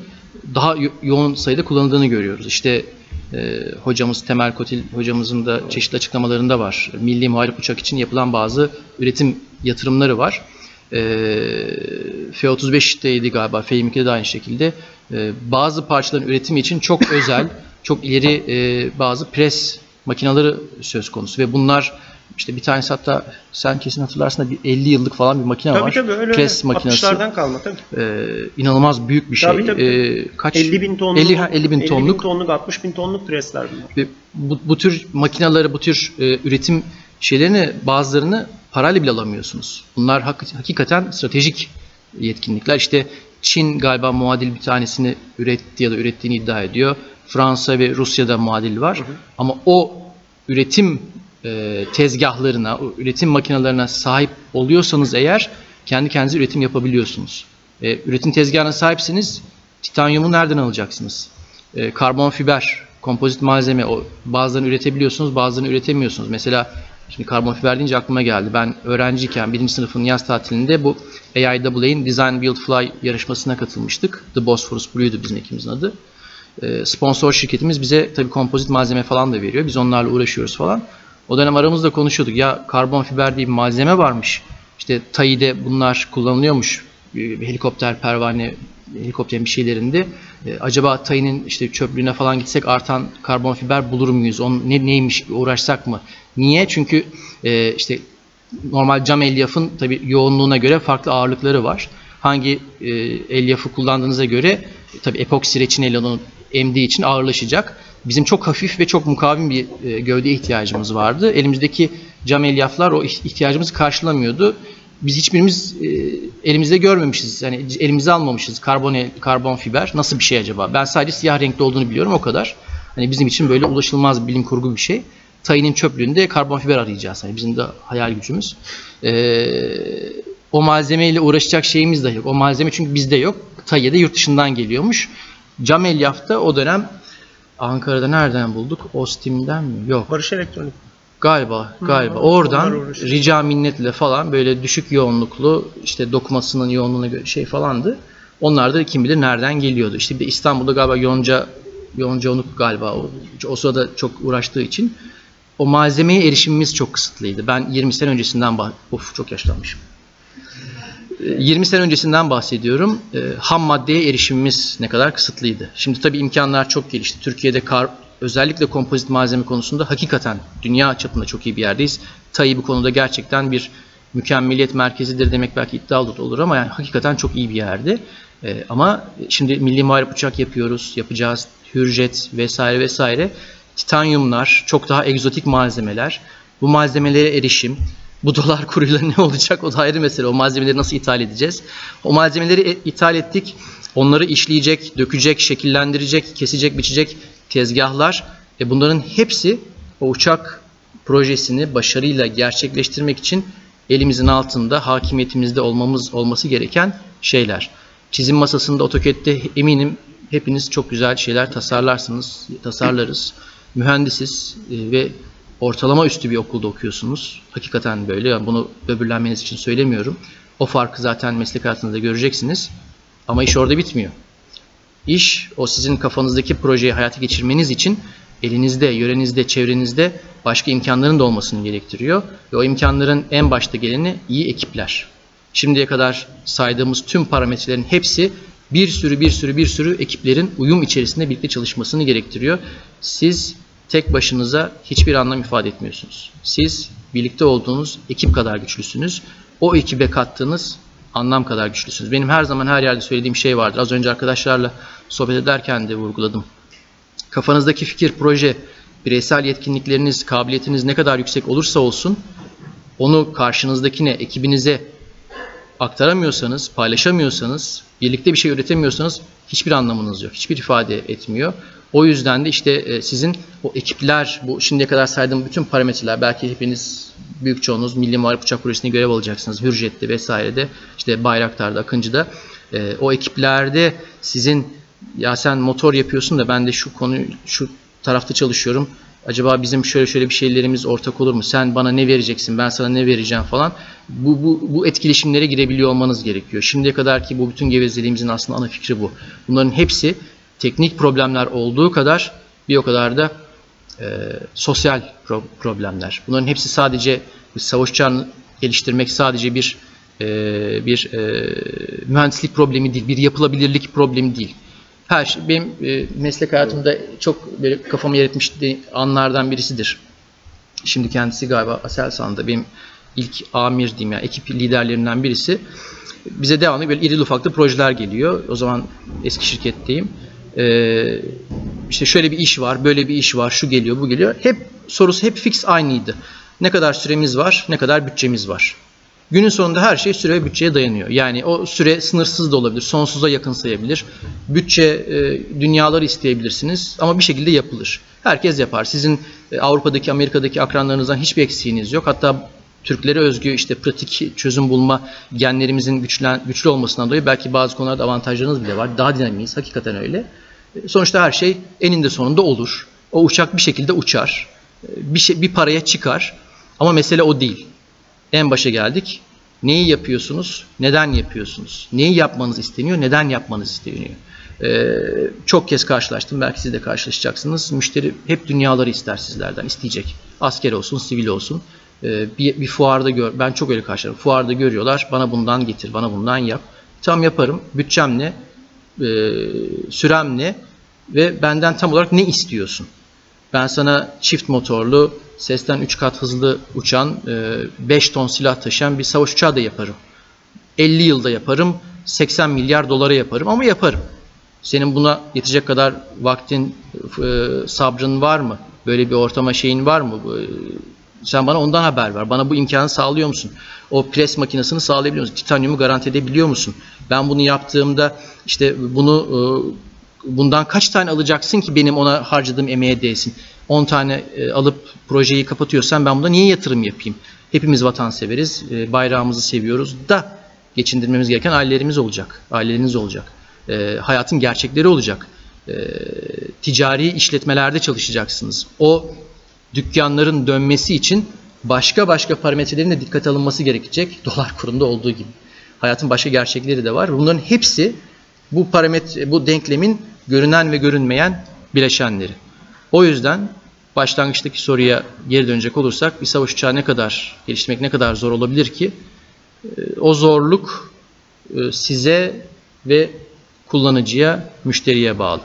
daha yoğun sayıda kullanıldığını görüyoruz. İşte e, hocamız Temel Kotil hocamızın da çeşitli açıklamalarında var. Milli muharip uçak için yapılan bazı üretim yatırımları var. e, F-35'teydi galiba, F-22'de de aynı şekilde. E, bazı parçaların üretimi için çok özel, çok ileri e, bazı pres makineleri söz konusu ve bunlar işte bir tanesi hatta sen kesin hatırlarsın da bir 50 yıllık falan bir makine Tabii var. tabii öyle Pres öyle. makinesi. 60'lardan kalma tabii. Ee, inanılmaz büyük bir şey. Tabii, tabii. Ee, kaç 50 bin tonluk, 50, ha, 50 bin tonluk. tonluk, 60 bin tonluk presler bunlar. Ve bu, bu tür makinaları, bu tür e, üretim şeylerini bazılarını parayla bile alamıyorsunuz. Bunlar hak- hakikaten stratejik yetkinlikler. İşte Çin galiba muadil bir tanesini üretti ya da ürettiğini iddia ediyor. Fransa ve Rusya'da muadil var. Ama o üretim e, tezgahlarına, o üretim makinelerine sahip oluyorsanız eğer kendi kendinize üretim yapabiliyorsunuz. E, üretim tezgahına sahipsiniz. Titanyumu nereden alacaksınız? E, karbon fiber, kompozit malzeme, o bazılarını üretebiliyorsunuz, bazılarını üretemiyorsunuz. Mesela şimdi karbon fiber deyince aklıma geldi. Ben öğrenciyken birinci sınıfın yaz tatilinde bu AIAA'nin Design Build Fly yarışmasına katılmıştık. The Bosphorus Blue'ydu bizim ekibimizin adı. E, sponsor şirketimiz bize tabii kompozit malzeme falan da veriyor. Biz onlarla uğraşıyoruz falan. O dönem aramızda konuşuyorduk. Ya karbon fiber diye bir malzeme varmış. İşte TAI'de bunlar kullanılıyormuş. E, helikopter, pervane, helikopterin bir şeylerinde. E, acaba TAI'nin işte çöplüğüne falan gitsek artan karbon fiber bulur muyuz? Onun ne, neymiş uğraşsak mı? Niye? Çünkü e, işte normal cam elyafın tabii yoğunluğuna göre farklı ağırlıkları var. Hangi e, elyafı kullandığınıza göre e, tabii epoksi reçin elyafını emdiği için ağırlaşacak. Bizim çok hafif ve çok mukavim bir e, gövdeye ihtiyacımız vardı. Elimizdeki cam elyaflar o ihtiyacımızı karşılamıyordu. Biz hiçbirimiz e, elimizde görmemişiz. Yani elimize almamışız karbon karbon fiber. Nasıl bir şey acaba? Ben sadece siyah renkli olduğunu biliyorum o kadar. Hani bizim için böyle ulaşılmaz bilim kurgu bir şey. Tayinin çöplüğünde karbon fiber arayacağız. Hani bizim de hayal gücümüz. Ee, o malzemeyle uğraşacak şeyimiz de yok. O malzeme çünkü bizde yok. Tayye de yurt dışından geliyormuş. Cam elyafta o dönem Ankara'da nereden bulduk? Ostim'den mi? Yok. Barış Elektronik. Galiba, galiba. onlar Oradan rica minnetle falan böyle düşük yoğunluklu işte dokumasının yoğunluğuna göre şey falandı. Onlar da kim bilir nereden geliyordu. İşte bir de İstanbul'da galiba Yonca Yonca Onuk galiba o, o sırada çok uğraştığı için o malzemeye erişimimiz çok kısıtlıydı. Ben 20 sene öncesinden bah of çok yaşlanmışım. Ee, 20 sene öncesinden bahsediyorum. Ee, ham maddeye erişimimiz ne kadar kısıtlıydı. Şimdi tabii imkanlar çok gelişti. Türkiye'de kar, özellikle kompozit malzeme konusunda hakikaten dünya çapında çok iyi bir yerdeyiz. TAI bu konuda gerçekten bir mükemmeliyet merkezidir demek belki iddialı da olur ama yani hakikaten çok iyi bir yerde. Ee, ama şimdi milli muharip uçak yapıyoruz, yapacağız, hürjet vesaire vesaire. Titanyumlar, çok daha egzotik malzemeler. Bu malzemelere erişim, bu dolar kuruyla ne olacak o da ayrı mesele. O malzemeleri nasıl ithal edeceğiz? O malzemeleri e- ithal ettik. Onları işleyecek, dökecek, şekillendirecek, kesecek, biçecek tezgahlar. E bunların hepsi o uçak projesini başarıyla gerçekleştirmek için elimizin altında, hakimiyetimizde olmamız olması gereken şeyler. Çizim masasında AutoCAD'de eminim hepiniz çok güzel şeyler tasarlarsınız, tasarlarız. Mühendisiz e, ve ortalama üstü bir okulda okuyorsunuz. Hakikaten böyle. Yani bunu böbürlenmeniz için söylemiyorum. O farkı zaten meslek hayatınızda göreceksiniz. Ama iş orada bitmiyor. İş o sizin kafanızdaki projeyi hayata geçirmeniz için elinizde, yörenizde, çevrenizde başka imkanların da olmasını gerektiriyor. Ve o imkanların en başta geleni iyi ekipler. Şimdiye kadar saydığımız tüm parametrelerin hepsi bir sürü bir sürü bir sürü ekiplerin uyum içerisinde birlikte çalışmasını gerektiriyor. Siz tek başınıza hiçbir anlam ifade etmiyorsunuz. Siz birlikte olduğunuz ekip kadar güçlüsünüz. O ekibe kattığınız anlam kadar güçlüsünüz. Benim her zaman her yerde söylediğim şey vardır. Az önce arkadaşlarla sohbet ederken de vurguladım. Kafanızdaki fikir, proje, bireysel yetkinlikleriniz, kabiliyetiniz ne kadar yüksek olursa olsun onu karşınızdakine, ekibinize aktaramıyorsanız, paylaşamıyorsanız, birlikte bir şey üretemiyorsanız hiçbir anlamınız yok. Hiçbir ifade etmiyor. O yüzden de işte e, sizin o ekipler, bu şimdiye kadar saydığım bütün parametreler, belki hepiniz büyük çoğunuz Milli Muharip Uçak Projesi'ne görev alacaksınız. Hürjet'te vesairede, işte Bayraktar'da, Akıncı'da. E, o ekiplerde sizin ya sen motor yapıyorsun da ben de şu konu şu tarafta çalışıyorum. Acaba bizim şöyle şöyle bir şeylerimiz ortak olur mu? Sen bana ne vereceksin? Ben sana ne vereceğim falan. Bu, bu, bu etkileşimlere girebiliyor olmanız gerekiyor. Şimdiye kadar ki bu bütün gevezeliğimizin aslında ana fikri bu. Bunların hepsi teknik problemler olduğu kadar bir o kadar da e, sosyal pro- problemler. Bunların hepsi sadece bir savaş uçağını geliştirmek sadece bir e, bir e, mühendislik problemi değil, bir yapılabilirlik problemi değil. Her şey, benim e, meslek hayatımda çok böyle kafamı yer etmiş anlardan birisidir. Şimdi kendisi galiba Aselsan'da benim ilk amir diyeyim yani ekip liderlerinden birisi. Bize devamlı böyle irili ufaklı projeler geliyor. O zaman eski şirketteyim. Ee, işte şöyle bir iş var, böyle bir iş var, şu geliyor, bu geliyor. Hep sorusu hep fix aynıydı. Ne kadar süremiz var, ne kadar bütçemiz var. Günün sonunda her şey süre ve bütçeye dayanıyor. Yani o süre sınırsız da olabilir, sonsuza yakın sayabilir. Bütçe e, dünyaları isteyebilirsiniz ama bir şekilde yapılır. Herkes yapar. Sizin e, Avrupa'daki, Amerika'daki akranlarınızdan hiçbir eksiğiniz yok. Hatta Türklere özgü işte pratik çözüm bulma genlerimizin güçlen, güçlü olmasından dolayı belki bazı konularda avantajlarınız bile var. Daha dinamiyiz. Hakikaten öyle. Sonuçta her şey eninde sonunda olur. O uçak bir şekilde uçar. Bir, şey, bir paraya çıkar. Ama mesele o değil. En başa geldik. Neyi yapıyorsunuz? Neden yapıyorsunuz? Neyi yapmanız isteniyor? Neden yapmanız isteniyor? Ee, çok kez karşılaştım. Belki siz de karşılaşacaksınız. Müşteri hep dünyaları ister sizlerden. isteyecek. Asker olsun, sivil olsun. Ee, bir, bir fuarda gör. Ben çok öyle karşıladım. Fuarda görüyorlar. Bana bundan getir, bana bundan yap. Tam yaparım. Bütçem ne? Ee, sürem ne? Ve benden tam olarak ne istiyorsun? Ben sana çift motorlu, sesten 3 kat hızlı uçan, 5 ton silah taşıyan bir savaş uçağı da yaparım. 50 yılda yaparım, 80 milyar dolara yaparım ama yaparım. Senin buna yetecek kadar vaktin, e, sabrın var mı? Böyle bir ortama şeyin var mı? Sen bana ondan haber ver. Bana bu imkanı sağlıyor musun? O pres makinesini sağlayabiliyor musun? Titanyumu garanti edebiliyor musun? Ben bunu yaptığımda işte bunu e, bundan kaç tane alacaksın ki benim ona harcadığım emeğe değsin? 10 tane e, alıp projeyi kapatıyorsan ben buna niye yatırım yapayım? Hepimiz vatanseveriz, e, bayrağımızı seviyoruz da geçindirmemiz gereken ailelerimiz olacak, aileleriniz olacak. Hayatın gerçekleri olacak. Ticari işletmelerde çalışacaksınız. O dükkanların dönmesi için başka başka parametrelerin de dikkate alınması gerekecek. Dolar kurunda olduğu gibi. Hayatın başka gerçekleri de var. Bunların hepsi bu parametre, bu denklemin görünen ve görünmeyen bileşenleri. O yüzden başlangıçtaki soruya geri dönecek olursak bir savaş uçağı ne kadar geliştirmek ne kadar zor olabilir ki? Ee, O zorluk e, size ve kullanıcıya, müşteriye bağlı.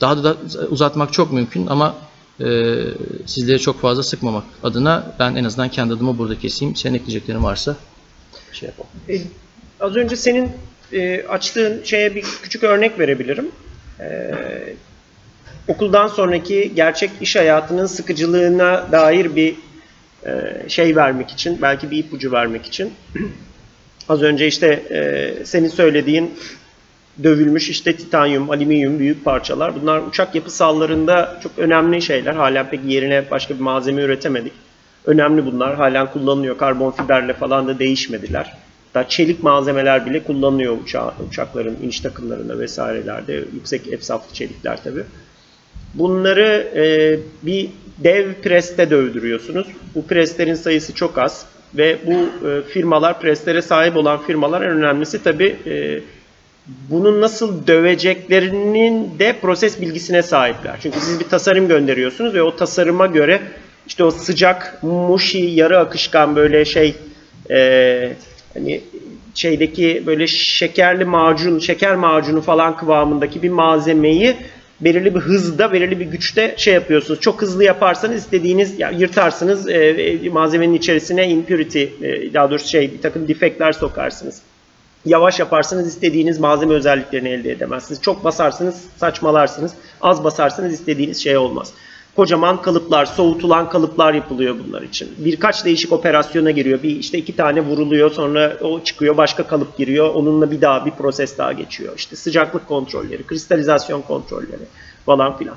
Daha da uzatmak çok mümkün ama e, sizleri çok fazla sıkmamak adına ben en azından kendi adımı burada keseyim. Senin ekleyeceklerin varsa şey yapalım. E, az önce senin e, açtığın şeye bir küçük örnek verebilirim. E, okuldan sonraki gerçek iş hayatının sıkıcılığına dair bir e, şey vermek için, belki bir ipucu vermek için. az önce işte e, senin söylediğin dövülmüş işte titanyum, alüminyum büyük parçalar. Bunlar uçak yapısallarında çok önemli şeyler. Hala pek yerine başka bir malzeme üretemedik. Önemli bunlar. Halen kullanılıyor. Karbon fiberle falan da değişmediler. Hatta çelik malzemeler bile kullanılıyor uça uçakların iniş takımlarında vesairelerde. Yüksek efsaflı çelikler tabi. Bunları e, bir dev preste dövdürüyorsunuz. Bu preslerin sayısı çok az. Ve bu e, firmalar, preslere sahip olan firmalar en önemlisi tabi e, bunu nasıl döveceklerinin de proses bilgisine sahipler. Çünkü siz bir tasarım gönderiyorsunuz ve o tasarıma göre işte o sıcak, mushy, yarı akışkan böyle şey e, hani şeydeki böyle şekerli macun, şeker macunu falan kıvamındaki bir malzemeyi belirli bir hızda, belirli bir güçte şey yapıyorsunuz. Çok hızlı yaparsanız istediğiniz ya, yırtarsınız e, e, malzemenin içerisine impurity, e, daha doğrusu şey bir takım defektler sokarsınız yavaş yaparsanız istediğiniz malzeme özelliklerini elde edemezsiniz. Çok basarsanız saçmalarsınız. Az basarsanız istediğiniz şey olmaz. Kocaman kalıplar, soğutulan kalıplar yapılıyor bunlar için. Birkaç değişik operasyona giriyor. Bir işte iki tane vuruluyor, sonra o çıkıyor, başka kalıp giriyor. Onunla bir daha bir proses daha geçiyor. İşte sıcaklık kontrolleri, kristalizasyon kontrolleri falan filan.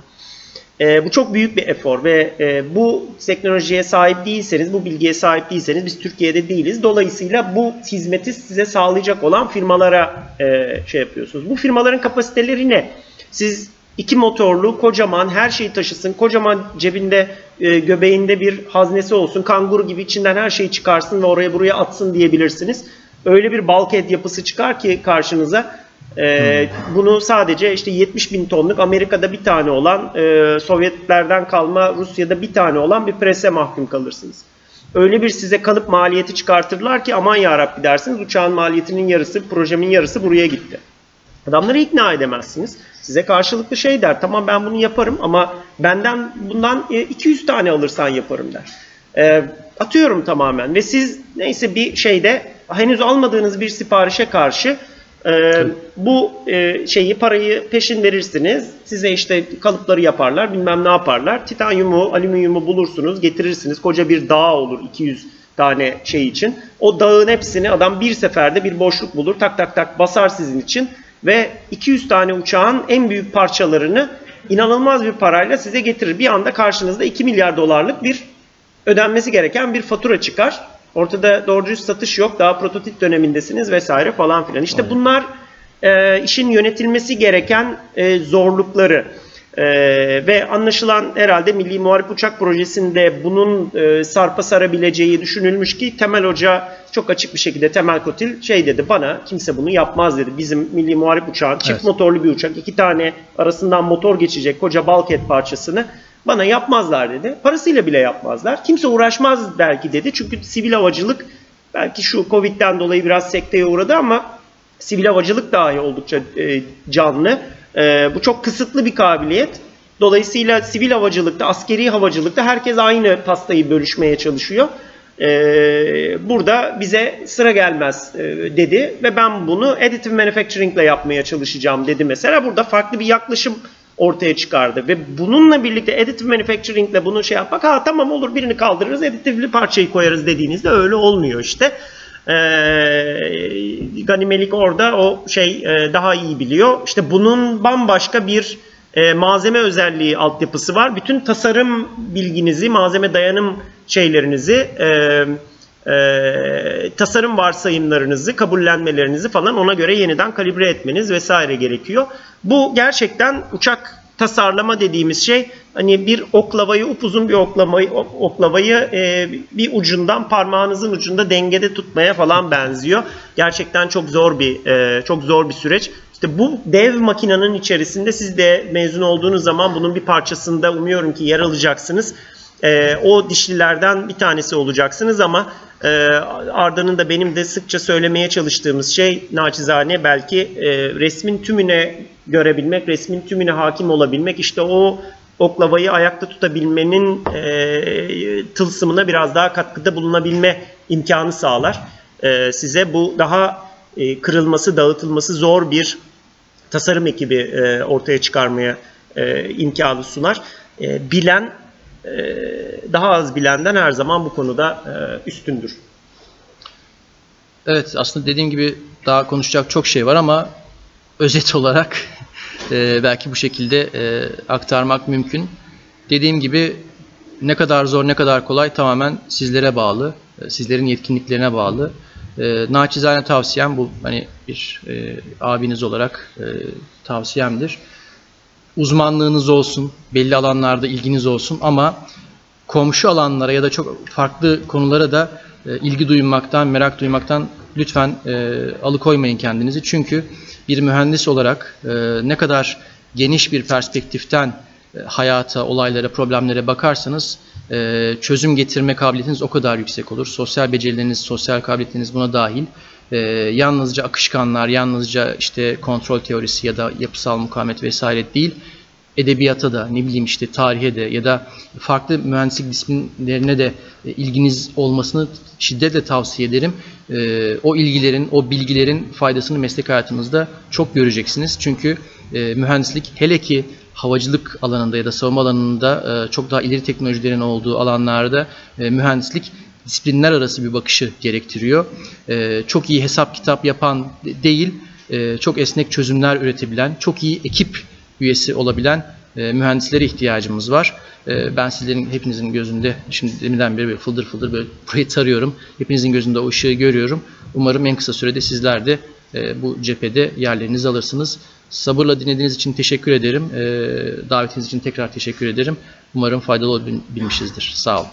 E, bu çok büyük bir efor ve e, bu teknolojiye sahip değilseniz, bu bilgiye sahip değilseniz biz Türkiye'de değiliz. Dolayısıyla bu hizmeti size sağlayacak olan firmalara e, şey yapıyorsunuz. Bu firmaların kapasiteleri ne? Siz iki motorlu, kocaman, her şeyi taşısın, kocaman cebinde, e, göbeğinde bir haznesi olsun, kanguru gibi içinden her şeyi çıkarsın ve oraya buraya atsın diyebilirsiniz. Öyle bir bulkhead yapısı çıkar ki karşınıza ee, bunu sadece işte 70 bin tonluk Amerika'da bir tane olan, e, Sovyetlerden kalma Rusya'da bir tane olan bir prese mahkum kalırsınız. öyle bir size kalıp maliyeti çıkartırlar ki aman yarabbi dersiniz uçağın maliyetinin yarısı, projemin yarısı buraya gitti. Adamları ikna edemezsiniz. Size karşılıklı şey der. Tamam ben bunu yaparım ama benden bundan e, 200 tane alırsan yaparım der. E, atıyorum tamamen ve siz neyse bir şeyde henüz almadığınız bir siparişe karşı e, bu e, şeyi parayı peşin verirsiniz. Size işte kalıpları yaparlar, bilmem ne yaparlar. Titanyumu, alüminyumu bulursunuz, getirirsiniz. Koca bir dağ olur 200 tane şey için. O dağın hepsini adam bir seferde bir boşluk bulur. Tak tak tak basar sizin için ve 200 tane uçağın en büyük parçalarını inanılmaz bir parayla size getirir. Bir anda karşınızda 2 milyar dolarlık bir ödenmesi gereken bir fatura çıkar. Ortada doğru dürüst satış yok. Daha prototip dönemindesiniz vesaire falan filan. İşte bunlar e, işin yönetilmesi gereken e, zorlukları. E, ve anlaşılan herhalde Milli Muharip Uçak Projesi'nde bunun e, sarpa sarabileceği düşünülmüş ki Temel Hoca çok açık bir şekilde Temel Kotil şey dedi bana kimse bunu yapmaz dedi. Bizim Milli Muharip Uçağın çift Evet. motorlu bir uçak iki tane arasından motor geçecek koca bulkhead parçasını bana yapmazlar dedi. Parasıyla bile yapmazlar. Kimse uğraşmaz belki dedi. Çünkü sivil havacılık belki şu Covid'den dolayı biraz sekteye uğradı ama sivil havacılık dahi oldukça e, canlı. E, bu çok kısıtlı bir kabiliyet. Dolayısıyla sivil havacılıkta, askeri havacılıkta herkes aynı pastayı bölüşmeye çalışıyor. E, burada bize sıra gelmez dedi ve ben bunu additive manufacturing ile yapmaya çalışacağım dedi mesela. Burada farklı bir yaklaşım ortaya çıkardı ve bununla birlikte additive manufacturing ile bunu şey yapmak ha tamam olur birini kaldırırız additiveli parçayı koyarız dediğinizde öyle olmuyor işte. Ee, Gani Melik orada o şey e, daha iyi biliyor. İşte bunun bambaşka bir e, malzeme özelliği altyapısı var. Bütün tasarım bilginizi, malzeme dayanım şeylerinizi, e, e, tasarım varsayımlarınızı, kabullenmelerinizi falan ona göre yeniden kalibre etmeniz vesaire gerekiyor. Bu gerçekten uçak tasarlama dediğimiz şey hani bir oklavayı upuzun bir oklavayı oklavayı e, bir ucundan parmağınızın ucunda dengede tutmaya falan benziyor. Gerçekten çok zor bir e, çok zor bir süreç. İşte bu dev makinenin içerisinde siz de mezun olduğunuz zaman bunun bir parçasında umuyorum ki yer alacaksınız. E, o dişlilerden bir tanesi olacaksınız ama e, Arda'nın da benim de sıkça söylemeye çalıştığımız şey naçizane belki e, resmin tümüne görebilmek, resmin tümüne hakim olabilmek işte o oklavayı ayakta tutabilmenin e, tılsımına biraz daha katkıda bulunabilme imkanı sağlar. E, size bu daha e, kırılması, dağıtılması zor bir tasarım ekibi e, ortaya çıkarmaya e, imkanı sunar. E, bilen daha az bilenden her zaman bu konuda e, üstündür. Evet aslında dediğim gibi daha konuşacak çok şey var ama özet olarak e, belki bu şekilde e, aktarmak mümkün. Dediğim gibi ne kadar zor ne kadar kolay tamamen sizlere bağlı. Sizlerin yetkinliklerine bağlı. E, naçizane tavsiyem bu hani bir abiniz olarak e, tavsiyemdir. Uzmanlığınız olsun, belli alanlarda ilginiz olsun ama komşu alanlara ya da çok farklı konulara da e, ilgi duymaktan, merak duymaktan lütfen e, alıkoymayın kendinizi. Çünkü bir mühendis olarak e, ne kadar geniş bir perspektiften hayata, olaylara, problemlere bakarsanız çözüm getirme kabiliyetiniz o kadar yüksek olur. Sosyal becerileriniz, sosyal kabiliyetiniz buna dahil. E, yalnızca akışkanlar, yalnızca işte kontrol teorisi ya da yapısal mukavemet vesaire değil edebiyata da ne bileyim işte tarihe de ya da farklı mühendislik disiplinlerine de e, ilginiz olmasını şiddetle tavsiye ederim. E, o ilgilerin, o bilgilerin faydasını meslek hayatınızda çok göreceksiniz. Çünkü e, mühendislik hele ki havacılık alanında ya da savunma alanında e, çok daha ileri teknolojilerin olduğu alanlarda mühendislik disiplinler arası bir bakışı gerektiriyor. E, çok iyi hesap kitap yapan de- değil, e, çok esnek çözümler üretebilen, çok iyi ekip üyesi olabilen e, mühendislere ihtiyacımız var. E, ben sizlerin hepinizin gözünde şimdi deminden beri böyle fıldır fıldır böyle burayı tarıyorum. Hepinizin gözünde o ışığı görüyorum. Umarım en kısa sürede sizler de e, bu cephede yerlerinizi alırsınız. Sabırla dinlediğiniz için teşekkür ederim. Davetiniz için tekrar teşekkür ederim. Umarım faydalı olabilmişizdir. Sağ olun.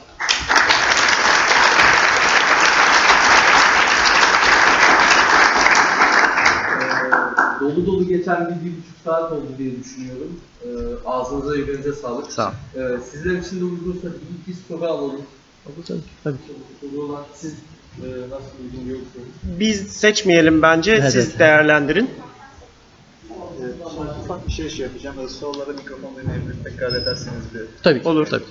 Dolu dolu geçen bir, bir buçuk saat oldu diye düşünüyorum. Ee, ağzınıza yüreğinize sağlık. Sağ. Ee, sizler için de uygunsa bir iki soru alalım. Tabii, tabii. Dolu olan siz e, nasıl uygun görüyorsunuz? Biz seçmeyelim bence. Evet, Siz evet. değerlendirin. Evet, ufak bir şey şey yapacağım. Sorulara mikrofon verebilir tekrar ederseniz bir Tabii. Olur. Tabii.